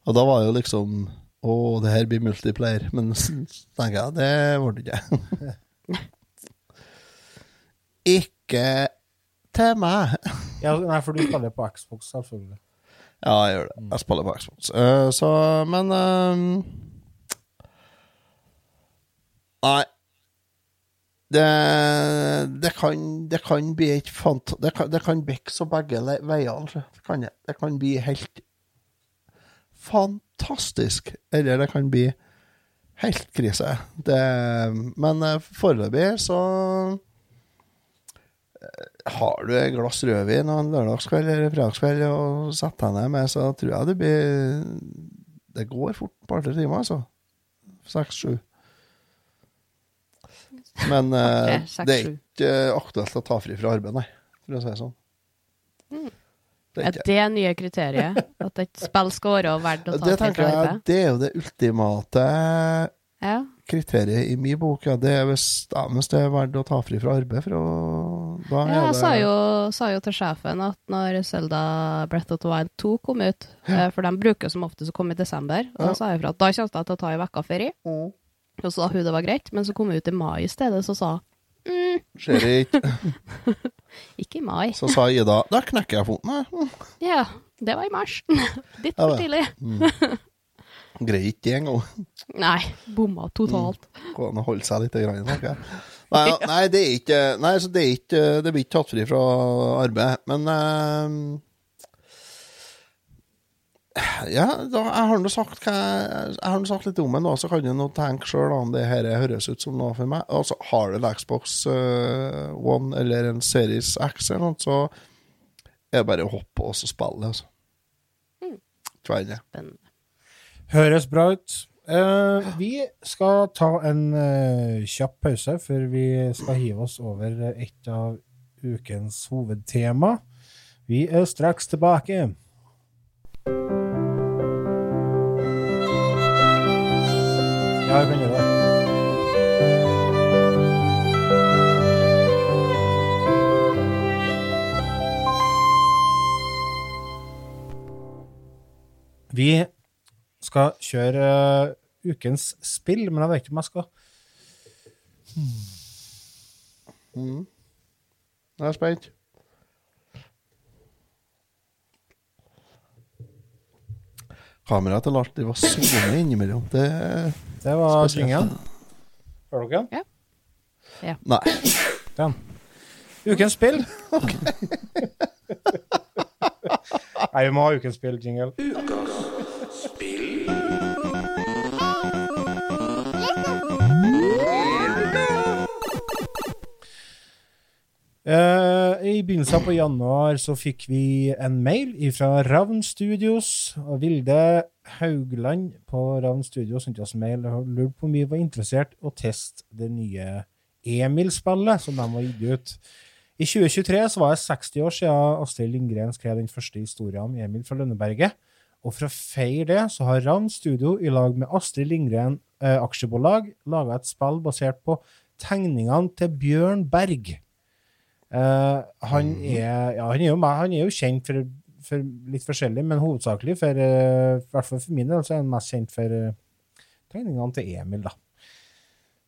Og da var det jo liksom Å, det her blir multiplayer. Men så tenker jeg det ble det ikke. ikke til meg. ja. Nei, for du spiller på Xbox, selvfølgelig. Ja, jeg gjør det. Jeg spiller på Xbox. Uh, så, men uh, Nei. Det, det, kan, det kan bli et fant... Det kan, det kan bikke begge veier. altså. Det kan, det. det kan bli helt fantastisk. Eller det kan bli helt krise. Det, men eh, foreløpig så har du et glass rødvin og en lørdagskveld eller fredagskveld og setter deg ned med, så tror jeg det blir Det går fort et par-tre timer, altså. Seks-sju. Men okay, Ok, det er ikke eh, aktuelt å ta fri fra arbeid, nei. For å si det sånn. Det er det nye kriteriet? At et spill skal være verdt å ta Det fri tenker fra jeg, det er jo det ultimate Ja. kriteriet i min bok. Ja. Det er hvis, ja, hvis det er verdt å ta fri fra arbeid for å Da Ja, jeg det sa jo, sa jo til sjefen at når Zelda Breath of the Wild 2 kom ut, ja. for de bruker som oftest å komme i desember, og da sa jeg fra at da kommer jeg til å ta ei uke ferie, Mm. og så sa hun det var greit, men så kom hun ut i mai i stedet, så sa mm, Skjer ikke. ikke i mai. Så sa Ida Da knekker jeg foten. Nei, Ja, det var i mars. Litt for tidlig. tidlig. Greier ikke det engang. Nei, bomma totalt. Gå an å holde seg litt, grann, tenker. Nei, nei, det er ikke Nei, så det er ikke Det blir ikke tatt fri fra arbeid. Men uh, Ja, da, jeg har nå sagt sagt litt om det nå, så kan du tenke sjøl om det her høres ut som noe for meg. Altså, har du en Xbox uh, One eller en Series X eller noe, så er det bare å hoppe og spille altså. Mm. Spennende. Høres bra ut. Uh, vi skal ta en uh, kjapp pause før vi skal hive oss over et av ukens hovedtema. Vi er straks tilbake. Ja, jeg kan gjøre det. Vi skal kjøre eh, ukens spill, men jeg vet ikke om jeg skal Jeg er spent. Kameraet til Lars det var zoome innimellom. Det Det var svingen. Hører dere? Nei. Den. Ukens spill. Nei, vi må ha ukens spill-jingle. Eh, I begynnelsen på januar så fikk vi en mail fra Ravn Studios. og Vilde Haugland på Ravn Studios sendte oss mail og lurte på om vi var interessert i å teste det nye Emil-spillet som de har gitt ut. I 2023 så var det 60 år siden Astrid Lindgren skrev den første historien om Emil fra Lønneberget. Og for å feire det, så har Ravn Studio i lag med Astrid Lindgren eh, aksjebolag laga et spill basert på tegningene til Bjørn Berg. Eh, han, er, ja, han, er jo, han er jo kjent for, for litt forskjellig, men hovedsakelig for eh, hvert fall for min del så er han mest kjent for eh, tegningene til Emil, da.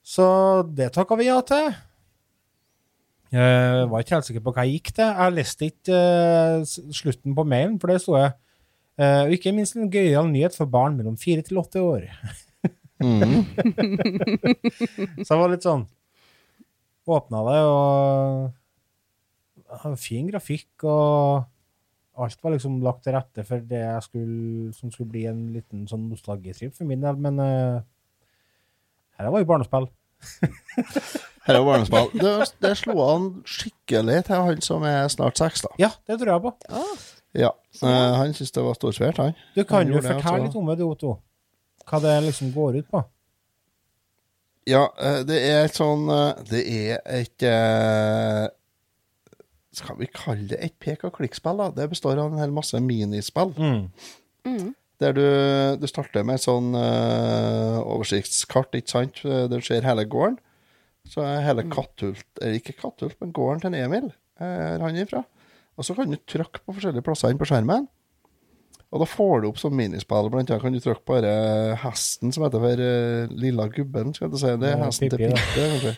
Så det takka vi ja til. Jeg var ikke helt sikker på hva jeg gikk til. Jeg leste ikke slutten på mailen, for det sto jeg. Og ikke minst en gøyal nyhet for barn mellom fire til åtte år. Mm. Så jeg var litt sånn Åpna det, og fin grafikk, og alt var liksom lagt til rette for det jeg skulle, som skulle bli en liten sånn nostalgitripp for min del, men uh, her var jo barnespill. Her var barnespill. Det, det slo han skikkelig til han som er snart seks, da. Ja, det tror jeg på. Ja. Eh, han syntes det var storsvært, han. Du kan Han jo fortelle litt om det, du, Otto. Hva det liksom går ut på. Ja, eh, det er et sånn Det er et Skal vi kalle det et pek og klikk-spill? da? Det består av en hel masse minispill. Mm. Der du, du starter med et sånn uh, oversiktskart, ikke sant? Der du ser hele gården. Så er hele Katthult Eller ikke Katthult, men gården til en Emil er han ifra. Og så kan du trykke på forskjellige plasser inn på skjermen. Og da får du opp sånn minispill. Blant annet kan du trykke på denne hesten som heter for uh, Lilla Gubben. skal jeg si. Det er Ja, hesten til. Pippe.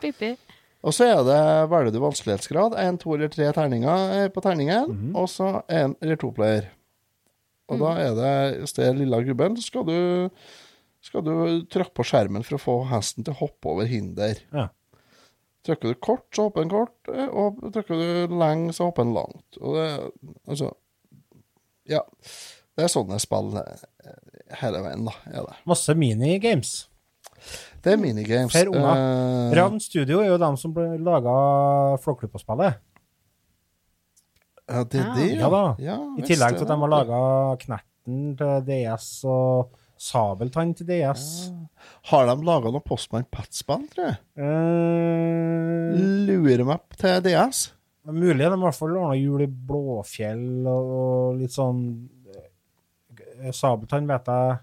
Pippi. Og så er det velger du vanskelighetsgrad. Én, to eller tre terninger er på terningen. Mhm. Og så én eller to player. Og da er det hvis det er lilla gubben, så skal du, skal du trykke på skjermen for å få hesten til å hoppe over hinder. Ja. Trykker du kort, så hopper den kort. eh, Og trykker du lenge, så hopper den langt. Og det Altså Ja. Det er sånne spill eh, hele veien, da. Er det. Masse minigames. Det er minigames. For unger. Uh, Ravn Studio er jo dem som laga Flåklypa-spillet. ja, det er Ah. det, Ja da. Ja, I tillegg til at de har laga Knerten til DS og Sabeltann til DS. Har de laga noe Postman Pat-spill, tror jeg? Uh, Lurer meg til DS. det er mulig de i hvert fall ordna jul i Blåfjell og, litt sånn Sabeltann vet jeg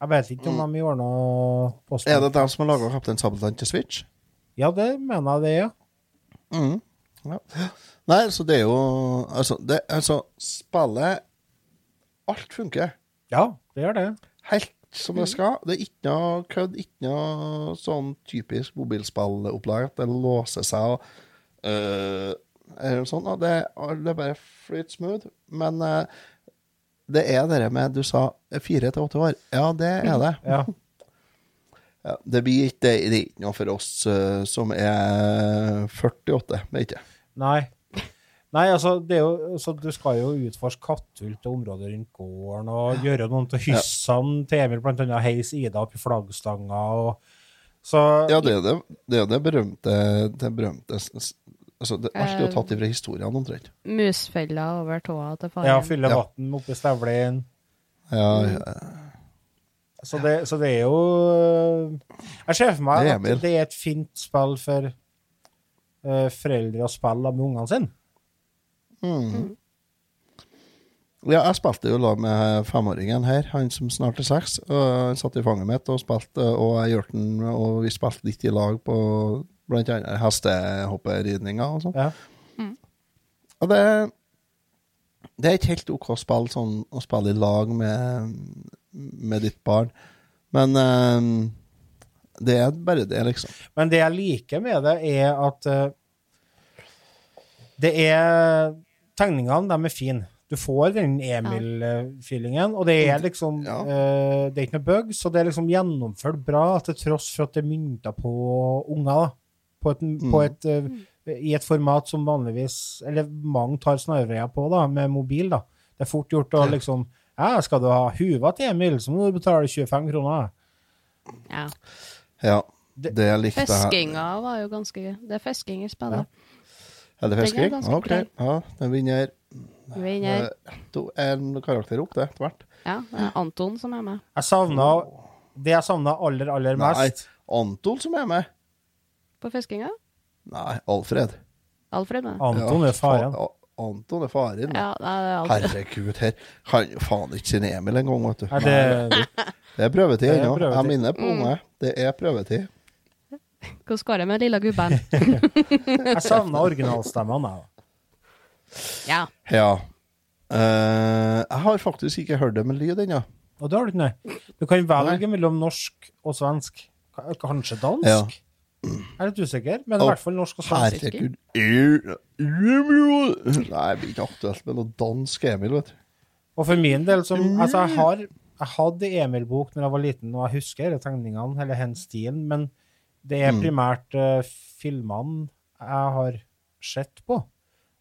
Jeg vet ikke om de ordna Mm. Er det dem som har laga Kaptein Sabeltann til Switch? Ja, det mener jeg det, ja. Mm. Ja. Nei, så det er jo Altså, det, altså spillet Alt funker. Ja, det gjør det. Helt som det skal. Det er ikke noe kødd, ikke noe sånn typisk mobilspillopplegg at det låser seg og øh, det sånn. Det, det bare flyter smooth. Men øh, det er det med Du sa fire til åtte år. Ja, det er det. Ja. Ja, det blir ikke det, ikke noe for oss uh, som er 48. Det er ikke. Nei. Nei, altså, det jo, altså, du skal jo utforske katthull til området rundt gården og gjøre noen av hyssene til Emil, annet heis Ida opp i flaggstanga og Så Ja, det er det, det, er det berømte, det berømte altså, det, Alt er jo tatt ifra historien, omtrent. Musfella over tåa til faren. ja, fylle Ja. vann oppi støvlene. Ja, ja. Så det, så det er jo Jeg ser for meg Det at det er et fint spill for uh, foreldre å spille med ungene sine. Mm. Ja, jeg spilte jo lag med femåringen her, han som snart er seks. Og han satt i fanget mitt og spilte, og jeg hjalp ham, og vi spilte litt i lag på blant annet hestehopperidninger og sånn. Ja. Og det, det er ikke helt OK spill sånn, å spille i lag med, med ditt barn. Men um, det er bare det, liksom. Men det jeg liker med det, er at uh, det er Tegningene, de er fine. Du får den Emil-feelingen, og det er liksom Ja. uh, Det er ikke noe bugs, så det er liksom gjennomført bra, til tross for at det er mynter på unger. da. På et, på et, eh, I et format som vanligvis Eller mange tar snarveier på, da, med mobil. da. Det er fort gjort å liksom ja, Skal du ha huva til Emil, så må du betale 25 kroner. Ja. Ja. Det- jeg likte her Feskinga var jo ganske gøy. Det er fesking i spillet. Er det er fisking? OK. Ja, den vinner Vinner. eh, to, en karakter opp, det, etter hvert. Ja, det er Anton som er med. Jeg savna Det jeg savna aller, aller Nei, mest Anton som er med. På fiskinga? Nei, Alfred. Alfred ja. Anton er faren. Fa- Anton er faren. Ja, det er Herregud, her kan jo faen ikke sin Emil engang, vet du. Nei, det, Det er prøvetid ennå. Jeg minner på unge. Det er prøvetid. Hvordan går det med lilla gubben? jeg savna originalstemmene. jeg. Ja. Ja. Uh, jeg har faktisk ikke hørt det med lyd ennå. Og det har du ikke, nei. Du kan velge mellom norsk og svensk. Ka- Kanskje dansk? Ja. Jeg er litt usikker, men i hvert fall norsk og svensk. Herregud. Nei, det blir ikke aktuelt med noe dansk Emil, vet du. Og for min del, som Altså, jeg har jeg hadde Emil-bok når jeg var liten, og jeg husker tegningene, eller hen stilen, men det er Mm. primært eh, filmene jeg har sett på.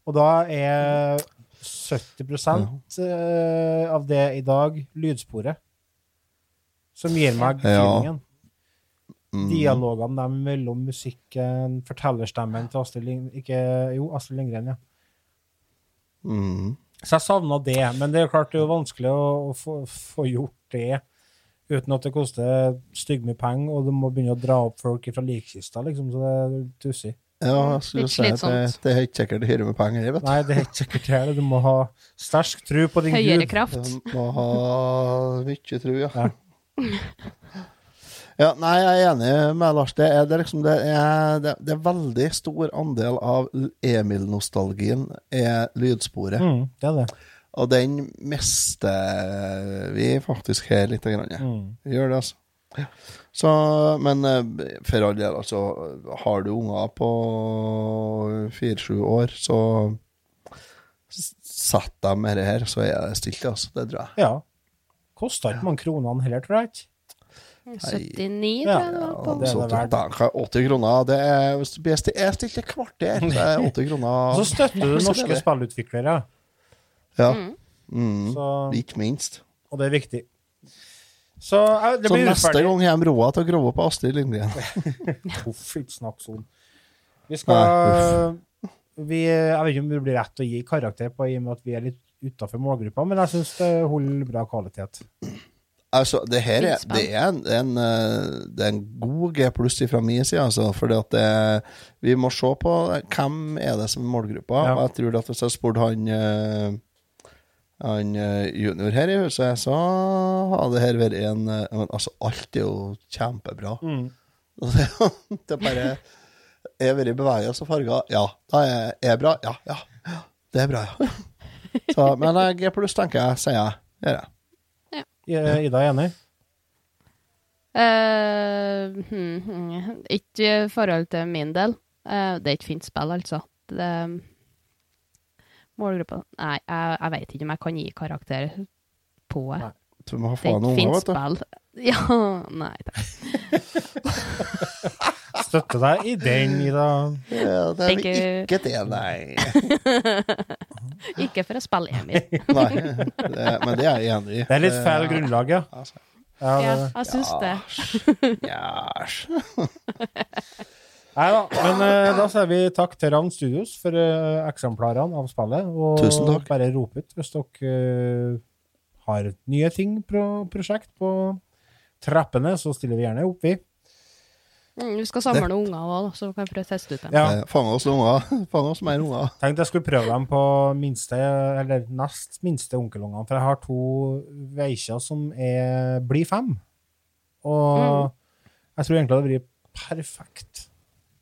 Og da er 70 uh, av det i dag lydsporet. Som gir meg Ja. feelingen. Mm. Dialogene dem mellom musikken, fortellerstemmen til Astrid Lindgren Ikke Jo, Astrid Lindgren, ja. Mm. Så jeg savna det, men det er jo klart det er jo vanskelig å, å få, få gjort det uten at det koster styggmye penger, og du må begynne å dra opp folk fra likkista, liksom, så det er tussig. Ja, jeg skulle si at det, det er ikke sikkert det hyrer med penger, vet du. Nei, det er ikke sikkert det. Du må ha sterk tro på din Høyere gud. kraft. Du må ha mye tro, ja. Ja. Ja, nei, jeg er enig med Lars. Det er, det er liksom det er, det, er veldig stor andel av Emil-nostalgien er lydsporet. Mm, det er det. Og den mister vi faktisk her litt. Grann. Mm. Vi gjør det, altså. Så, men eh, for all del, altså. Har du unger på fire-sju år, så sett dem med det her, så er det stilt, altså. Det tror jeg. Ja. Koster ikke mange kronene heller, tror jeg ikke. 79, Ja, tror jeg det var. ja, på. det er Så det verdt. da 80 kroner det er, Hvis du blir sti- stilt et kvarter, det er 80 kroner Og så støtter du norske spillutviklere, Ja. Mm. Mm. så, Ikke minst. og det er viktig. Så det Så neste gang kommer Roa til å grove på Astrid Lindgren. Uff, ikke snakk sånn. Vi skal vi, Jeg vet ikke om det blir rett å gi karakter på i og med at vi er litt utafor målgruppa, men jeg syns det holder bra kvalitet. Altså, det her er, det er, en, en, eh, det er en god G pluss fra min side, altså. Fordi vi må se på hvem er det som er målgruppa. Ja. Jeg tror at hvis jeg spurte han eh, han eh, junior her i huset, så hadde det her vært en men, Altså, alt er jo kjempebra. Mm. Det, er bare Er vært i bevegelse og farger. Ja, da er er bra. Ja, ja. Det er bra, ja. Så, men G pluss, tenker jeg, sier jeg. Gjør jeg. I- Ida er enig? Uh, hmm, hmm, ikke i forhold til min del. Uh, det er et fint spill, altså. Det, målgruppa Nei, jeg, jeg vet ikke om jeg kan gi karakter på det. Nei. Så må ha Det er faen unger, fint vet du. spill. Ja, nei takk. Støtter deg i den, Ida. Ja, det er Ikke- ikke det, nei. Ikke for å spille Emil. nei det, men det er jeg enig i. Det er litt feil grunnlag, ja. Altså, ja Ja, jeg syns det. Jæsj. nei da. Men uh, da sier vi takk til Ravn Studios for uh, eksemplarene av spillet. Og Tusen takk. bare rop ut hvis dere uh, har nye ting på prosjekt på trappene, så stiller vi gjerne opp, vi. Mm, vi skal samle noen unger òg, så kan vi prøve å teste ut dem. Ja. Eh, Fang oss unger. Fang oss mer unger. Tenkte jeg skulle prøve dem på minste, eller nest minste onkelungene, for jeg har to veikjer som er, blir fem. Og jeg tror egentlig det blir perfekt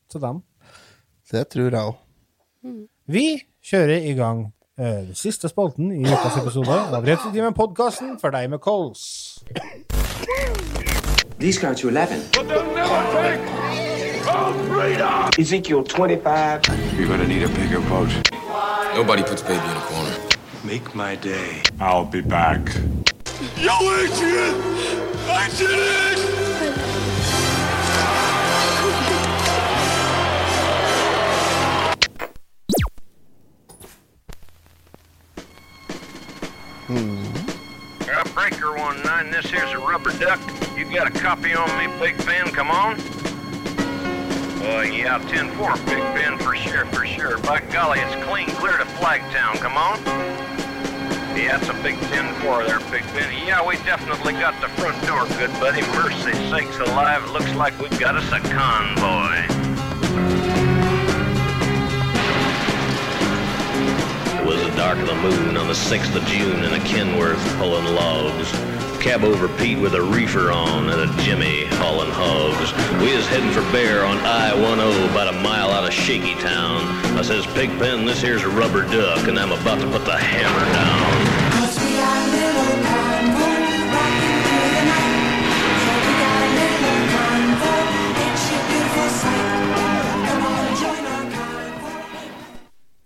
til dem. Det tror jeg òg. Vi kjører i gang uh, den siste spalten i ukas episode av Retretimen-podkasten for deg med kols. These go to 11. But they'll never take our freedom! Ezekiel 25. You're gonna need a bigger boat. Nobody puts baby in a corner. Make my day. I'll be back. Yo, Adrian! I did it! Uh, Breaker 19, this here's a rubber duck. You got a copy on me, Big Ben? Come on. Uh, yeah, 10-4, Big Ben, for sure, for sure. By golly, it's clean clear to Flagtown. Come on. Yeah, it's a big 10-4 there, Big Ben. Yeah, we definitely got the front door, good buddy. Mercy sakes alive, looks like we've got us a convoy. It was the dark of the moon on the 6th of June in a Kenworth pulling logs. Cab over Pete with a reefer on and a Jimmy hauling hogs. We is heading for Bear on I-10 about a mile out of Shaky Town. I says, Pigpen, this here's a rubber duck and I'm about to put the hammer down.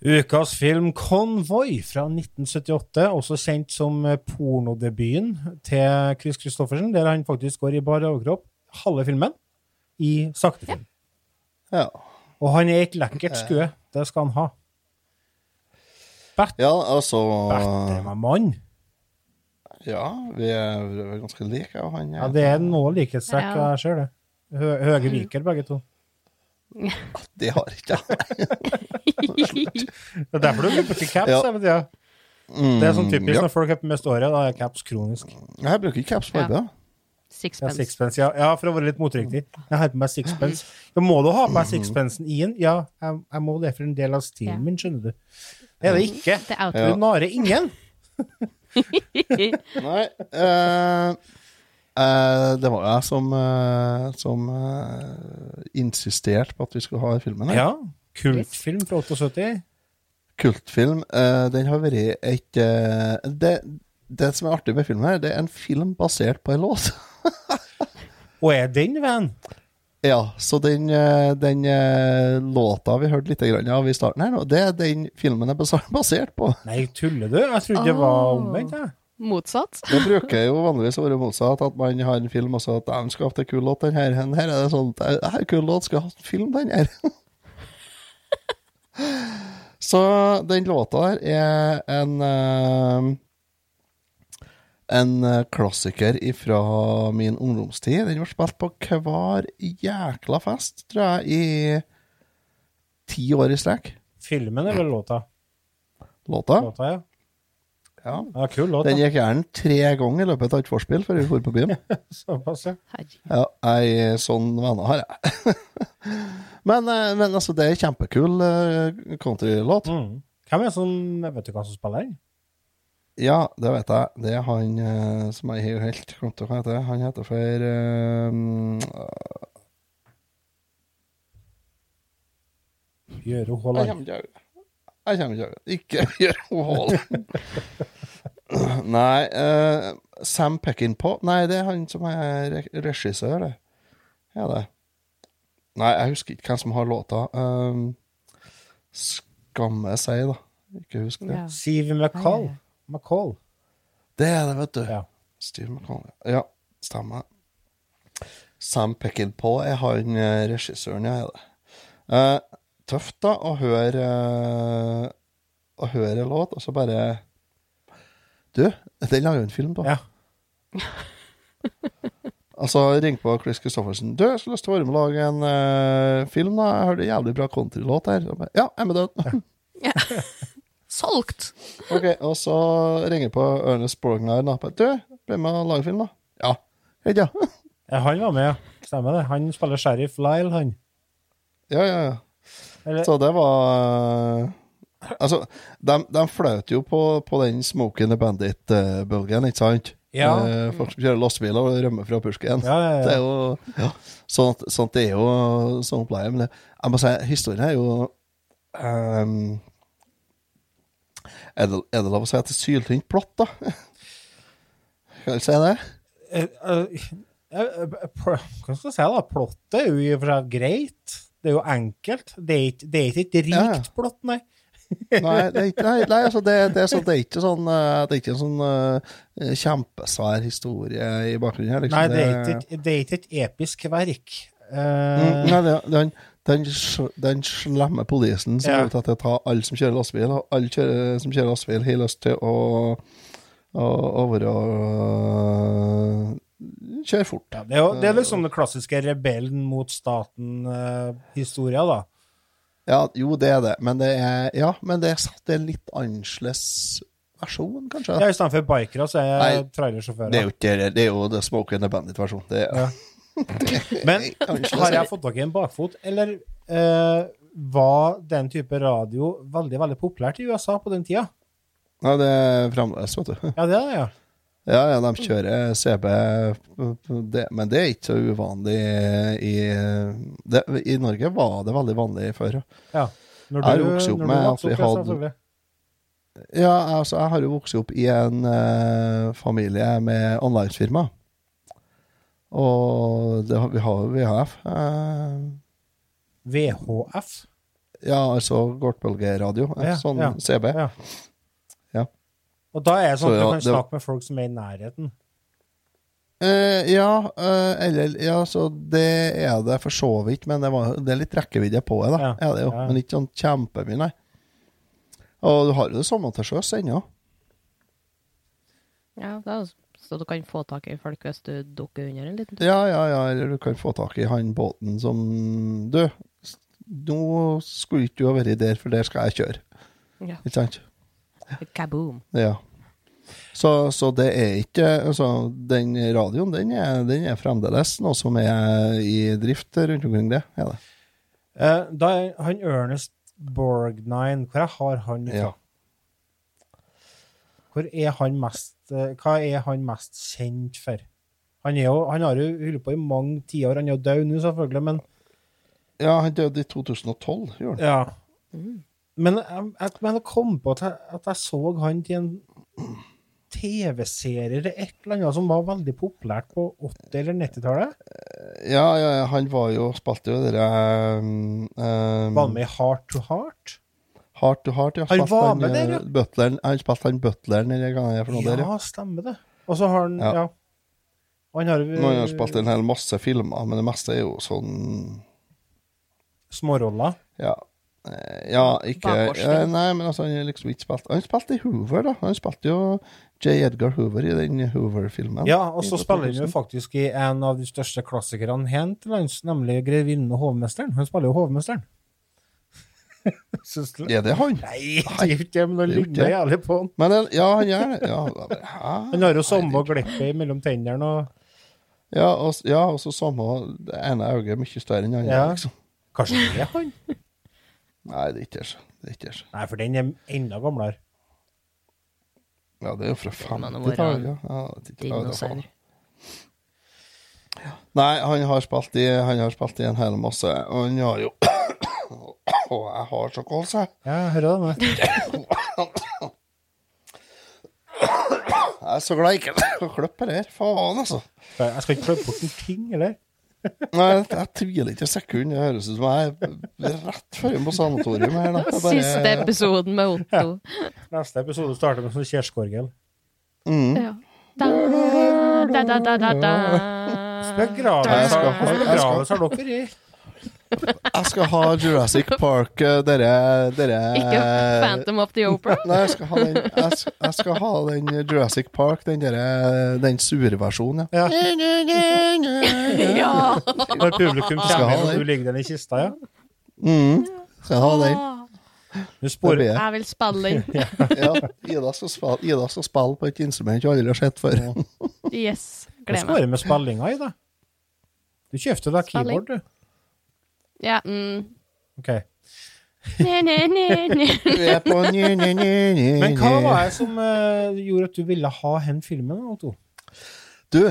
Ukas film Convoy fra 1978, også kjent som eh, pornodebuten til Chris Christoffersen, der han faktisk går i bar overkropp halve filmen i saktefilm. Ja. Og han er et lekkert skue. Det skal han ha. ja, altså Berte meg mann. Ja, vi er, vi er ganske like, jeg og han. Ja, det er noe likhetstrekk, jeg ser det. Høge viker, begge to. Det har ikke jeg. Det er derfor du bruker caps Ja. hele tida. Det er sånn typisk ja. når folk har på mest året, da er caps kronisk. Jeg bruker ikke caps på Ja. arbeid. Ja, Sixpence. sixpence, ja. ja, for å være litt motriktig. Jeg har på meg sixpence. Ja, må du ha på deg sixpencen i den? Ja, jeg, jeg må det for en del av stilen Ja. min, skjønner du. Det er det ikke. Det er. Du narer ingen. Nei eh, Det var jeg som, eh, som eh, insisterte på at vi skulle ha filmen her. Ja. Kultfilm fra 78. Kultfilm. eh, den har vært et eh, det, det som er artig med filmen, her, det er en film basert på en låt. Og er den venn? Ja, så den, eh, den eh, låta vi hørte litt av i starten her nå, det er den filmen er basert på. Nei, tuller du? Jeg trodde det var Åh. omvendt. jeg. Motsatt. Det bruker jo vanligvis å være motsatt, at man har en film og så at 'den skal ha til kul låt, den her. Den her er det sånn, det her er kul låt, skal ha en film, den her. så den låta der er en uh, en klassiker fra min ungdomstid. Den ble spilt på hver jækla fest, tror jeg, i ti år i strekk. Filmen eller låta? Låta. Låta, ja. Ja. ja kul låt. Den gikk gjerne tre ganger i løpet av et vorspiel før vi dro på byen. Såpass, ja. Ja, ei sånn venner har jeg. men, eh, men altså, det er en kjempekul eh, countrylåt. Mm. Hvem er det som Vet du hva som spiller den? Ja, det vet jeg. Det er han eh, som jeg har helt glemt hva heter. Han heter for uh, Gjøre Jeg kommer ikke ikke gjør Haaland. Nei, uh, Sam Peckinpah Nei, det er han som er re regissør, det. Ja, det. Nei, jeg husker ikke hvem som har låta. Um, skamme seg, da. Ikke husk det. Ja. Steve McCall. McCall. Det er det, vet du. Ja. Steve McCall. Ja, stemmer. Sam Peckinpah er han eh, regissøren, ja. Er det. Eh, tøft, da, å høre eh, Å høre en låt, og så bare Du, den lager vi en film, da. Ja. Altså, ring på Chris Christoffersen. Du, jeg skulle lyst til å være med og lage en uh, film, da. Jeg hørte en jævlig bra countrylåt her. Bare, Ja, jeg er med den. Solgt! ok, og så ringer på Ernest Borgnine. Du, bli med og lage film, da. Ja. Hei, ja. Ja, han var med, ja. Stemmer det. Han spiller sheriff Lyle, han. Ja, ja, ja. Så det var Altså, de, de fløt jo på, på den Smoking the Bandit-bølgen, ikke sant? Ja. Eh, folk som kjører lastebiler og rømmer fra pursken. ja, ja, Det er jo ja, sånt, sånt det er jo sånn oppleie. Men det, jeg må si, historien er jo um, er, det, er det lov å si at det er syltynt plott, da? Kan du si det? Eh, eh, eh, Hva skal jeg si, da? Plottet er jo i og for seg greit. Det er jo enkelt. Det er ikke, det er ikke et rikt plott, nei. Nei, det er ikke, nei, nei altså det, det, er sånn, det er ikke sånn eh, Det er ikke en sånn uh, kjempesvær historie i bakgrunnen her. Liksom. Nei, det er ikke, et- det er ikke et episk verk. Uh, Mm, nei, den, den, den slemme politien som Ja. er ute etter å ta alle som kjører lastebil, og alle kjører, som kjører lastebil, har lyst til å, å være Kjøre fort. ja, det, er jo, det er liksom den klassiske rebellen mot staten-historia, da. Ja, jo, det er det, men det er Ja, men det er satt i en litt annerledes versjon, kanskje. Ja, I stedet for bikere, så er Nei, jeg trailersjåfører. Det er jo ikke det, er jo The Smoke and the Bandit-versjon. Det er Ja. Men Kanskje har jeg fått tak i en bakfot, eller eh, var den type radio veldig veldig populært i USA på den tida? Ja, det er fremdeles, vet du. Ja, det er det, ja. Ja, ja, de kjører CB, det, men det er ikke så uvanlig i det, I Norge var det veldig vanlig før. ja. Når Jeg du, vokste opp med at vi hadde-. Ja, altså, jeg har jo vokst opp i en uh, familie med online-firma. Og det, vi har jo VHF. Uh, VHF. ja, altså kortbølgeradio. eh, Ja, sånn ja, CB. Ja. Og da er det sånn Så at ja, du kan det- snakke med folk som er i nærheten. Uh, ja, uh, eller Ja, så det er det for så vidt, men det, var, det er litt rekkevidde på det, da. Ja, Er det jo. ja. Men ikke sånn kjempemye, nei. Og du har jo det samme til sjøs ennå. Ja, det er så du kan få tak i folk hvis du dukker under en liten tur. Ja, ja, ja, eller du kan få tak i han båten som Du, nå skulle ikke du ha vært der, for der skal jeg kjøre. Ja. Ikke sant? Kaboom. Ja. Så, så det er ikke Altså, den radioen, den er, den er fremdeles noe som er i drift rundt omkring det. Er det. Eh, da er han Ernest Borgnine, hvor har han fra? Ja. Hvor er han mest, eh, hva er han mest kjent for? Han, er jo, han har jo holdt på i mange tiår. Han er jo død nå, selvfølgelig, men Ja, han døde i 2012, gjorde han. Ja. Men jeg, jeg, men jeg kom på at jeg, at jeg så han til en TV-serie eller et eller annet som var veldig populært på 80- eller 90-tallet. Ja, ja, ja, han var jo Spilte jo dere um, um, Var han med i Heart to Heart? Heart to Heart, ja. Han Spilte var med der, ja. eh, Butleren, han spilte han butleren eller hva det er for noe der, ja. Ja, stemmer det. Og så har han Ja. Ja. Han har Nå har han spilt en hel masse filmer, men det meste er jo sånn småroller. Ja. Eh, Ja, ikke eh, Nei, men altså, han har liksom ikke spilt Han spilte i Hoover, da. Han spilte jo J. Edgar Hoover i den Hoover-filmen. Ja, og så spiller han jo faktisk i en av de største klassikerne her til lands, nemlig 'Grevinnen og hovmesteren'. Han spiller jo hovmesteren. Er det han? Nei, det er ikke men han er ligner jævlig på han. Men ja, han gjør det. Ja, ja. Han har jo samme glippet mellom tennene og Ja, og, ja, så samme Det ene øyet er mye større enn det andre, Ja. liksom. Kanskje det er han? Nei. Det er ikke det. Nei, for den er enda gamlere. Ja, det er jo fra 50-tallet. Ja. Ja, ja, Dinosaur. faen. Nei, han har spilt i Han har spilt i en hel masse, og han har jo Å, jeg har så kols, jeg. Ja, hører det. Jeg er så glad jeg ikke skal klippe det her. Faen, altså. Jeg skal ikke klippe bort en ting, eller? Nei, jeg tviler ikke et sekund. Det høres ut som jeg er rett før på sanatorium her. Da. Bare- Siste episoden med Otto. Neste episode starter med sånn kjærskorgel. Mm. Ja. Da, da, da, da, da, da. Jeg skal- har dere i. Jeg skal ha Jurassic Park, eh, dere, dere Ikke Phantom of the Opera. Nei, jeg skal ha den, jeg skal, jeg skal ha den Jurassic Park, den, dere, den sure versjonen, ja. Ja. Når publikum Skal kommer og du ligger den i kista, ja. Mm. Skal jeg ha den? Du Det jeg. Jeg vil spille den. Ja, Ida skal, spille, Ida skal spille på et instrument hun aldri har sett før. Yes. Hva Gleder skal meg. være med spillinga Ida? Du kjøpte deg keyboard, du. Ja. Mm. Ok. Nye, nye, nye. Men hva var det som uh, gjorde at du ville ha hen filmen, Otto? Du,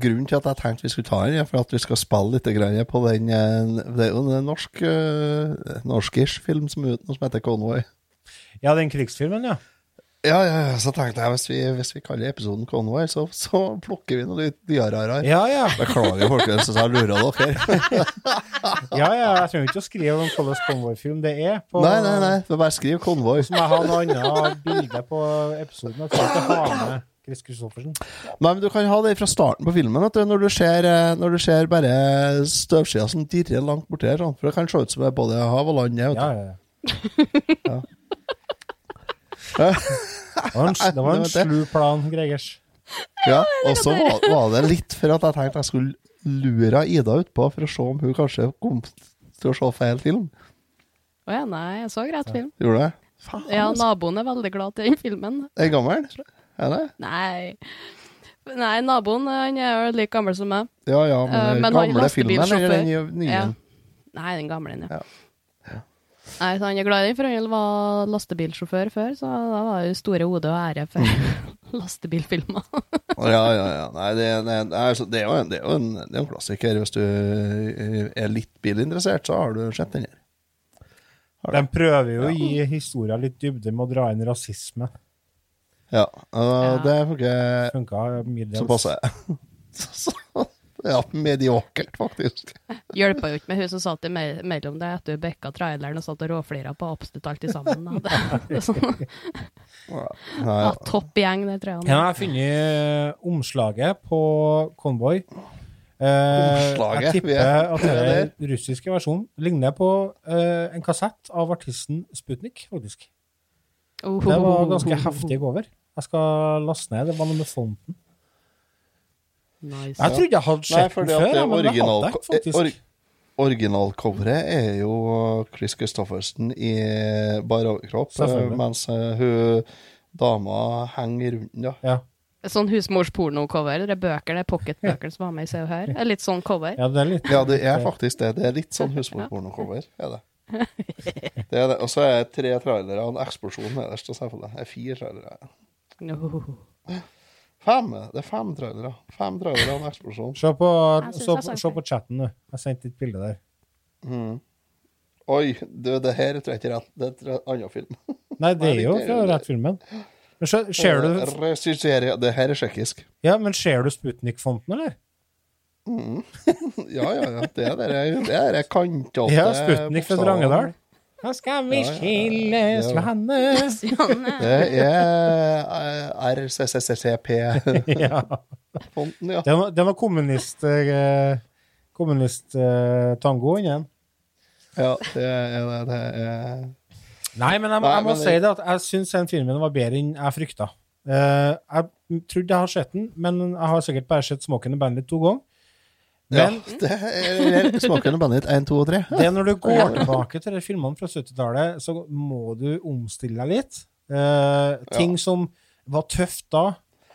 grunnen til at jeg tenkte vi skulle ta den, er for at vi skal spille litt på den eh, Det er jo en norsk eh, norskish film som er ute nå, som heter Convoy. Ja, den krigsfilmen, ja. Ja, ja, ja, så tenkte jeg hvis vi, hvis vi kaller episoden Convoy, så, så plukker vi noe dyrarar. Ja, ja. Beklager, folkens, hvis jeg lurer dere. Ja, ja, jeg trenger ikke å skrive om hvilken Convoy-film det er. På, Nei, nei, nei, det er bare skriv Convoy. Så må jeg ha noe annet bilde på episoden. Jeg ikke har med Chris Christoffersen. Nei, men du kan ha det fra starten på filmen, du, når du ser, eh, når du ser bare støvskya som dirrer langt borti her, sånn. for det kan se ut som det er både hav og land. Ja, ja, ja. Det var en, en slu plan, Gregers. Ja, og så var, var det litt for at jeg tenkte jeg skulle lure Ida utpå for å se om hun kanskje kom til å se feil film. Å ja, nei, jeg så greit film. Gjorde du det? Faen, Ja, altså. naboen er veldig glad til den filmen. Er gammel? Er det? Nei. Nei, naboen han er jo like gammel som meg. Ja, ja, men, uh, men gamle filmen eller den nye? Ja. Nei, den gamle, ja. Ja. Nei, så Han er glad i den, for han var lastebilsjåfør før, så da var det store hode og ære for lastebilfilmer. Ja, ja, ja. Nei, det, det, det, er, det er jo en, det er jo en, det er en klassiker. Hvis du er litt bilinteressert, så har du sett den her. De prøver jo å gi historien litt dybde med å dra inn rasisme. Ja, og det funker Funka middels. så passe. Så- så- Ja, mediokert, faktisk. Hjelpa jo ikke med hun som satt mellom det etter bekka traileren og satt og råflira på absolutt alt sammen. Da. Det, sånn, Ja, topp gjeng, det tror jeg. Ja, jeg har funnet eh, omslaget på Convoy. Eh, Omslaget? Jeg tipper er- at det er den russiske versjonen. Ligner på eh, en kassett av artisten Sputnik, faktisk. Oh, Det var ganske heftig over. Jeg skal laste ned. Det var noe med fonten. Nice. Jeg trodde jeg hadde sett den før, det men det hadde jeg faktisk. or, originalcoveret er jo Chris Christoffersen i bar overkropp, mens eh, hun dama henger rundt den, Ja. Ja. Sånn husmorsporno-cover. Det er bøker, det er pocketbøker som var med i Se og Hør. Det er Litt sånn cover. ja, det er litt Ja, det er faktisk det. Det er litt sånn husmorsporno-cover, er det. Det er det. Og så er det tre trailere og en eksplosjon nederst. og selvfølgelig. Det er fire trailere. No. Fem. Det er fem trailere. Fem trailere og en eksplosjon. Se på, så, så på chatten, du. Jeg sendte et bilde der. Mm. Oi, du, det her tror jeg ikke er rett. Det er en annen film. Nei, det er jo fra rett filmen. Men se- ser du Det her er tsjekkisk. Ja, men ser du Sputnik-fonten, eller? Ja, ja, ja. Det er det det er kantete Ja, Sputnik fra. Drangedal. Da skal vi skilles, Ja. Johannes. Det er eh, RCCCP-fonten, Ja. er noe, det er kommunist... eh, Kommunist-tango inni. Ja, det er det. det er Nei, men jeg, må- jeg må si det- at jeg syns den filmen var bedre enn jeg frykta. Eh, jeg trodde jeg har sett den, men jeg har sikkert bare sett Smoken and Bandit to ganger. Men ja, det er bare litt 1, 2 og 3. det er når du går tilbake til de filmene fra 70-tallet, så må du omstille deg litt. Eh, ting som var tøft da,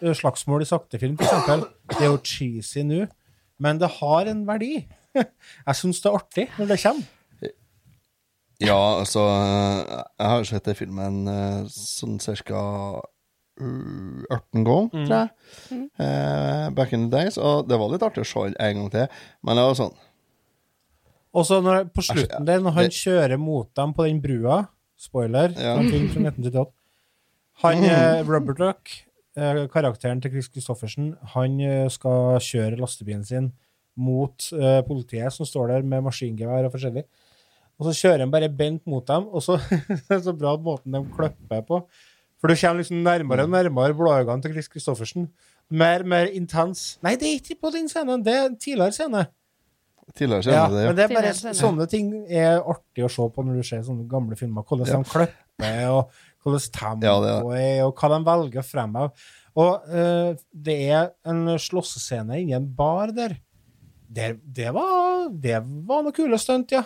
eh, slagsmål i saktefilm eksempel, det er jo cheesy nå, men det har en verdi. Jeg syns det er artig når det kommer. Ja, altså Jeg har sett den filmen eh, sånn ca. 18 ganger, tror jeg. Eh, back in the days. Og det var litt artig å se den en gang til. Men det var sånn Og så når, på slutten der, når han kjører mot dem på den brua Spoiler, Ja. fra film fra 1978 Han, eh, Robert Duck, eh, karakteren til Chris Christoffersen, han skal kjøre lastebilen sin mot uh, politiet som står der med maskingevær og forskjellig. Og så kjører han bare bent mot dem, og så det er så bra måten de klipper på. For du kommer liksom nærmere og nærmere blåøynene til Chris Christoffersen. Mer mer intens. Nei, det er ikke på den scenen, det er en tidligere scene. Tidligere Ja, det, det, men det er bare Tidligere sånne ting er artig å se på når du ser sånne gamle filmer. Hvordan Ja. de klipper, og hvordan tempoet Ja, er og hva de velger å fremheve. Og uh, det er en slåssescene inni en bar der. Det, det, var, det var noe kule stunt, ja.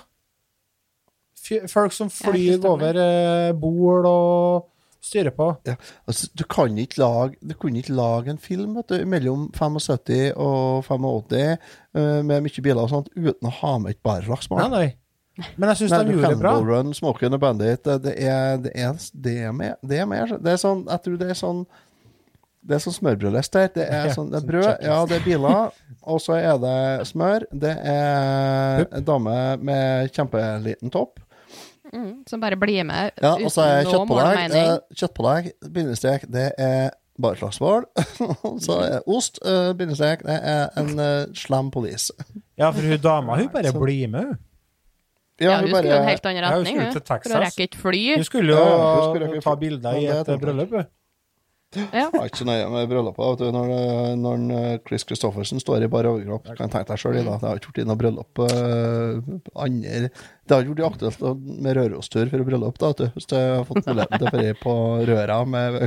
Folk som flyr over uh, bord og styrer på. Ja, altså, du kan ikke lage Du kunne ikke lage en film vet du, mellom 75 og 85 eh, med mye biler og sånt uten å ha med et barslagsmål. Nei, nei. Men jeg syns de gjorde det bra. Run, Smoking and Bandit Det, er, det, er, det, er mer, det er med. Det er sånn Jeg tror det er sånn Det er sånn smørbrødliste her. Det er sånn Det er sånn brød, ja, det er biler, og så er det smør. Det er en dame med kjempeliten topp. Mm, som bare blir med Ja, uten noe målmening. Eh, kjøttpålegg, bindestrek, det er bare slagsmål. så er ost, eh, bindestrek, det er en eh, slem police. Ja, for hun dama hun bare blir med, hun. Ja, hun skulle jo en helt annen Ja, hun skulle til Texas. For å rekke et fly. Hun skulle jo Ja, hun skulle ta bilder i et jeg. bryllup. hun. Ja. Jeg er ikke så nøye med bryllupet. Når, når eh, Chris Christoffersen står i bar overkropp, kan jeg tenke deg sjøl i da. Det har ikke gjort noe bryllup eh, andre Det har ikke vært aktuelt med Rørostur for bryllup, da, du. Hvis du har fått muligheten til å dra på Røra med